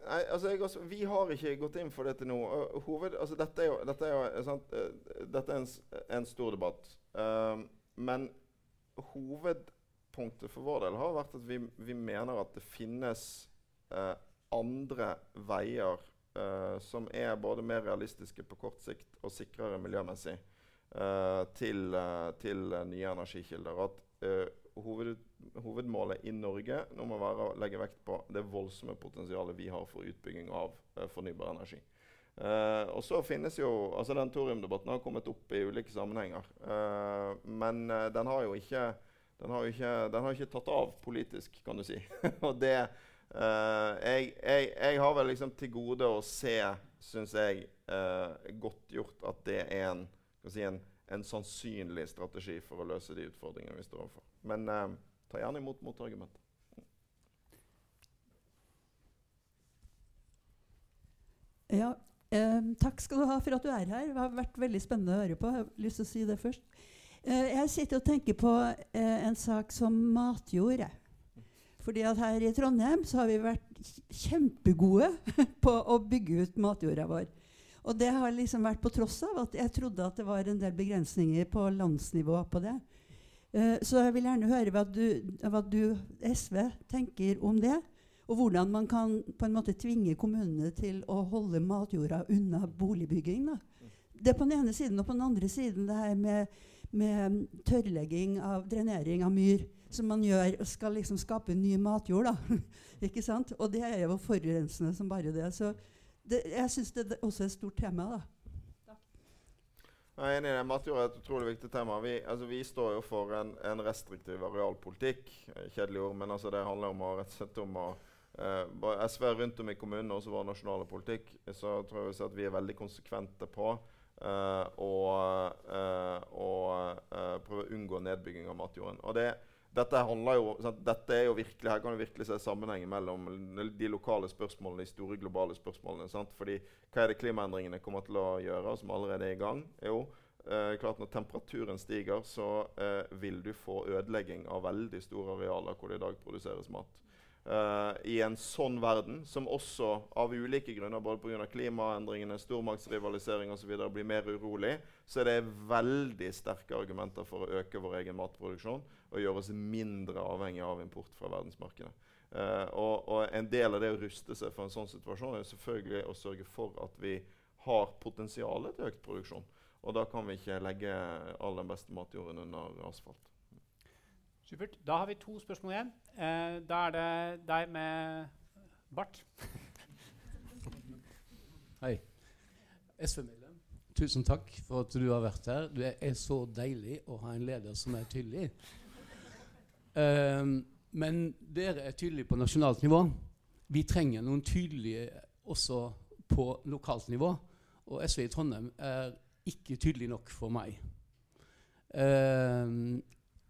Nei, altså også, Vi har ikke gått inn for dette nå. Uh, hoved, altså dette er jo, dette er, jo sant, uh, dette er en, en, stor debatt. Um, men hovedpunktet for vår del har vært at vi, vi mener at det finnes andre veier som er både mer realistiske på kort sikt og sikrere miljømessig til, til nye energikilder. At hoved, hovedmålet i Norge nå må være å legge vekt på det voldsomme potensialet vi har for utbygging av uh, fornybar energi. Uh, og så finnes jo, altså Den thoriumdebatten har kommet opp i ulike sammenhenger. Uh, men den har jo ikke den har, ikke, den har ikke tatt av politisk, kan du si. og det jeg, jeg, jeg, har vel liksom til gode å se, syns jeg, godt gjort at det er en, si, en en sannsynlig strategi for å løse de utfordringene vi står overfor. Men eh, ta gjerne imot motargumenter. Ja, eh, takk skal du ha for at du er her. Det har vært veldig spennende å høre på. Jeg har lyst til å si det først. Eh, jeg sitter og tenker på eh, en sak som matjord. Fordi at her i Trondheim så har vi vært kjempegode på å bygge ut matjorda vår. Og det har liksom vært på tross av at jeg trodde at det var en del begrensninger på landsnivå på det. Uh, så jeg vil gjerne høre hva du, hva du, SV, tenker om det. Og hvordan man kan på en måte tvinge kommunene til å holde matjorda unna boligbygging. Da. Det på den ene siden. Og på den andre siden det her med, med tørrlegging av drenering av myr. Som man gjør og skal liksom skape ny matjord. Da. Ikke sant? Og det er jo forurensende som bare det. Så det, jeg syns det også er et stort tema. da. Jeg er enig i det. Matjord er et utrolig viktig tema. Vi, altså, vi står jo for en, en, restriktiv arealpolitikk. Kjedelig ord, men altså, det handler om å, rett og slett om å uh, SV rundt om i kommunene, også vår nasjonale politikk, så tror jeg at vi er veldig konsekvente på uh, å, uh, prøve å unngå nedbygging av matjorden. Og det, dette, jo, dette er jo virkelig, Her kan du virkelig se sammenhengen mellom de lokale spørsmålene de store globale spørsmålene. Sant? Fordi Hva er det klimaendringene kommer til å gjøre, som allerede er i gang? Jo, eh, klart Når temperaturen stiger, så eh, vil du få ødelegging av veldig store arealer hvor det i dag produseres mat. Uh, I en sånn verden, som også av ulike grunner, både pga. klimaendringene, stormaktsrivalisering osv., blir mer urolig, så er det veldig sterke argumenter for å øke vår egen matproduksjon og gjøre oss mindre avhengig av import fra verdensmarkedet. Uh, og, og, En del av det å ruste seg for en sånn situasjon er selvfølgelig å sørge for at vi har potensialet til økt produksjon. Og da kan vi ikke legge all den beste matjorden under asfalt. Supert. Da har vi to spørsmål igjen. Eh, da er det deg med bart. Hei. SV-medlem, tusen takk for at du har vært her. Det er så deilig å ha en leder som er tydelig. Um, men dere er tydelige på nasjonalt nivå. Vi trenger noen tydelige også på lokalt nivå. Og SV i Trondheim er ikke tydelig nok for meg. Um,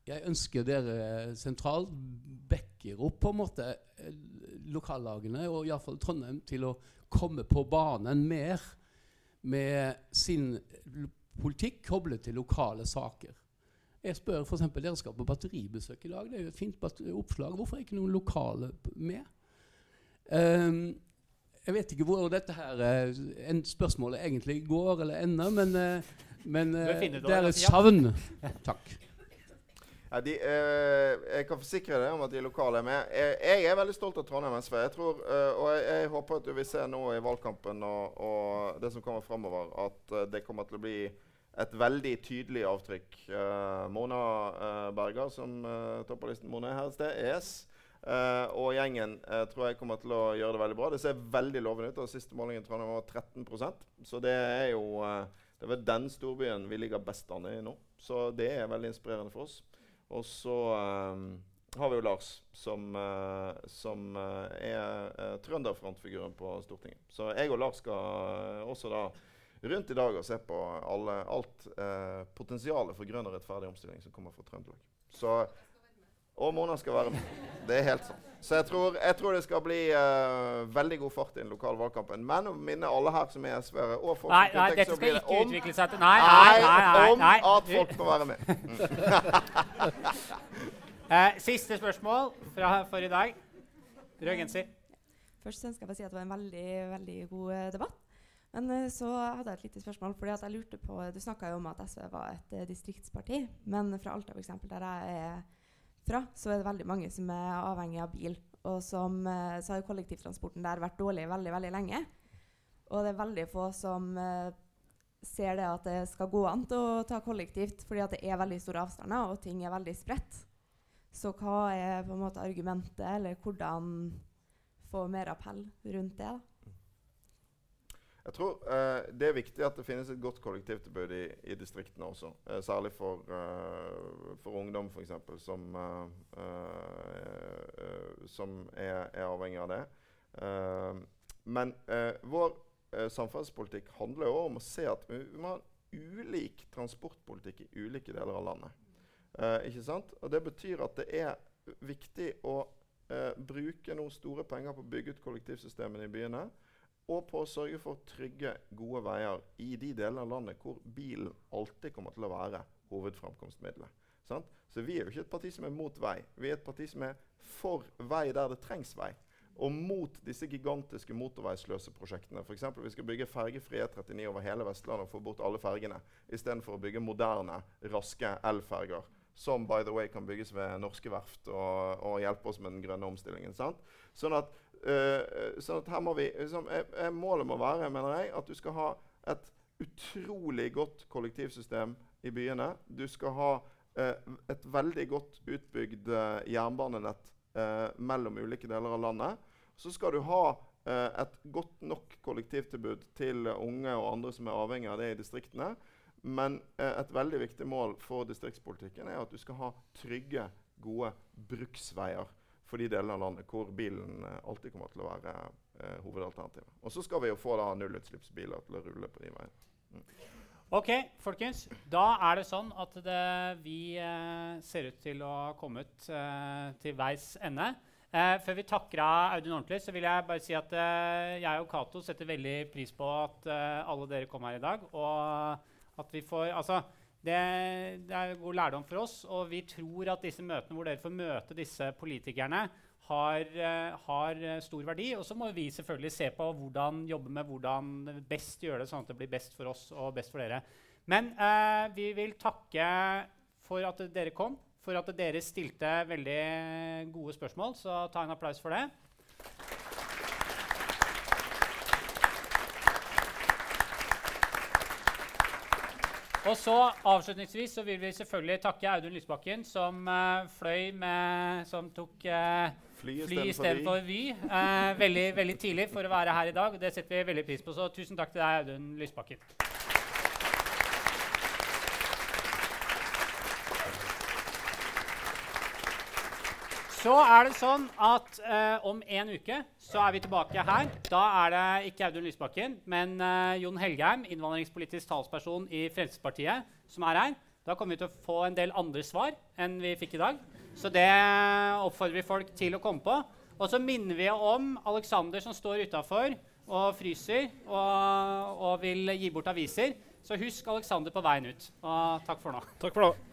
jeg ønsker dere sentralt backer opp på en måte eh, lokallagene, og iallfall Trondheim, til å komme på banen mer med sin politikk koblet til lokale saker. Jeg spør f.eks. Dere skal på batteribesøk i dag. Det er jo et fint oppslag. Hvorfor er ikke noen lokale med? Um, jeg vet ikke hvor dette her uh, spørsmålet egentlig går eller ender, men, uh, men uh, det er et savn. Takk. Ja, de, eh, jeg kan forsikre deg om at de lokale er med. Jeg, jeg er veldig stolt av Trondheim SV. Jeg tror, eh, og jeg, jeg, håper at du vil se nå i valgkampen og, og det som kommer framover, at uh, det kommer til å bli et veldig tydelig avtrykk. Uh, Mona uh, Berger, som uh, topper listen. Mona er her et sted. ES, og gjengen tror jeg kommer til å gjøre det veldig bra. Det ser veldig lovende ut. og Siste målingen i Trondheim var 13% Så det er jo det er den storbyen vi ligger best an i nå. Så det er veldig inspirerende for oss. Og så um, har vi jo Lars, som, uh, som uh, er uh, trønderfrontfiguren på Stortinget. Så jeg og Lars skal også da rundt i dag og se på alle, alt eh, potensialet for grønn og rettferdig omstilling som kommer fra Trøndelag. Så, og Mona skal være med. Det er helt sant. Så jeg tror, jeg tror det skal bli uh, veldig god fart i den lokale valgkampen. Men å minne alle her som er SV-ere og folk Nei, nei, dette skal det ikke om- utvikle seg til Nei, nei, nei. nei, om nei. at folk må være med. uh, siste spørsmål fra, for i dag. Rød genser. Først ønsker jeg bare å si at det var en veldig, veldig god eh, debatt. Men så hadde jeg et lite spørsmål. fordi at jeg lurte på, Du snakka jo om at SV var et distriktsparti. Men fra Alta, eksempel, der jeg er fra, så er det veldig mange som er avhengig av bil. Og som, eh, så har kollektivtransporten der vært dårlig veldig, veldig lenge. Og det er veldig få som eh, ser det at det skal gå an til å ta kollektivt, fordi at det er veldig store avstander, og ting er veldig spredt. Så hva er på en måte argumentet, eller hvordan få mer appell rundt det? da? Jeg tror uh, det er viktig at det finnes et godt kollektivtilbud i, i distriktene også. Uh, særlig for, uh, for ungdom, f.eks., som, som er, er avhengig av det. Men vår samferdselspolitikk handler jo om å se at vi vi må ha ulik transportpolitikk i ulike deler av landet. Ikke sant? Og Det betyr at det er viktig å bruke noen store penger på å bygge ut kollektivsystemene i byene og på å sørge for trygge, gode veier i de delene av landet hvor bilen alltid kommer til å være hovedframkomstmiddelet. Sant? Så vi er jo ikke et parti som er mot vei. Vi er et parti som er for vei der det trengs vei. Og mot disse gigantiske motorveisløse prosjektene. F.eks. vi skal bygge fergefri E39 over hele Vestlandet og få bort alle fergene. Istedenfor å bygge moderne, raske elferger. Som by the way kan bygges ved norske verft og, og hjelpe oss med den grønne omstillingen. Sant? Sånn at sånn at her må vi, liksom, Målet må være mener jeg, at du skal ha et utrolig godt kollektivsystem i byene. Du skal ha et veldig godt utbygd jernbanenett mellom ulike deler av landet. Så skal du ha et godt nok kollektivtilbud til unge og andre som er avhengig av det i distriktene. Men et veldig viktig mål for distriktspolitikken er at du skal ha trygge, gode bruksveier for de delene av landet hvor bilen eh, alltid kommer til å være eh, hovedalternativet. Og så skal vi jo få da nullutslippsbiler til å rulle på de veiene. Mm. Ok, folkens. Da er det sånn at det, vi eh, ser ut til å ha kommet eh, til veis ende. Eh, før vi takker av Audun ordentlig, så vil jeg bare si at eh, jeg og Cato setter veldig pris på at alle dere kom her i dag. Og at vi får Altså, det, det, er god lærdom for oss, og vi tror at disse møtene hvor dere får møte disse politikerne, har, uh, har stor verdi. Og så må vi selvfølgelig se på hvordan jobbe med hvordan best gjøre det, sånn at det blir best for oss og best for dere. Men eh, vi vil takke for at dere kom, for at dere stilte veldig gode spørsmål. Så ta en applaus for det. Og så Avslutningsvis så vil vi selvfølgelig takke Audun Lysbakken, som uh, fløy med Som tok uh, fly istedenfor Vy. Uh, veldig, veldig tidlig for å være her i dag. Det setter vi veldig pris på. Så tusen takk til deg, Audun Lysbakken. Så er det sånn at eh, om en uke så er vi tilbake her. Da er det ikke Audun Lysbakken, men eh, Jon Helgheim, innvandringspolitisk talsperson i Fremskrittspartiet, som er her. Da kommer vi til å få en del andre svar enn vi fikk i dag. Så det oppfordrer vi folk til å komme på. Og så minner vi om Alexander som står utafor og fryser og, og vil gi bort aviser. Så husk Alexander på veien ut. Og takk for nå. Takk for nå.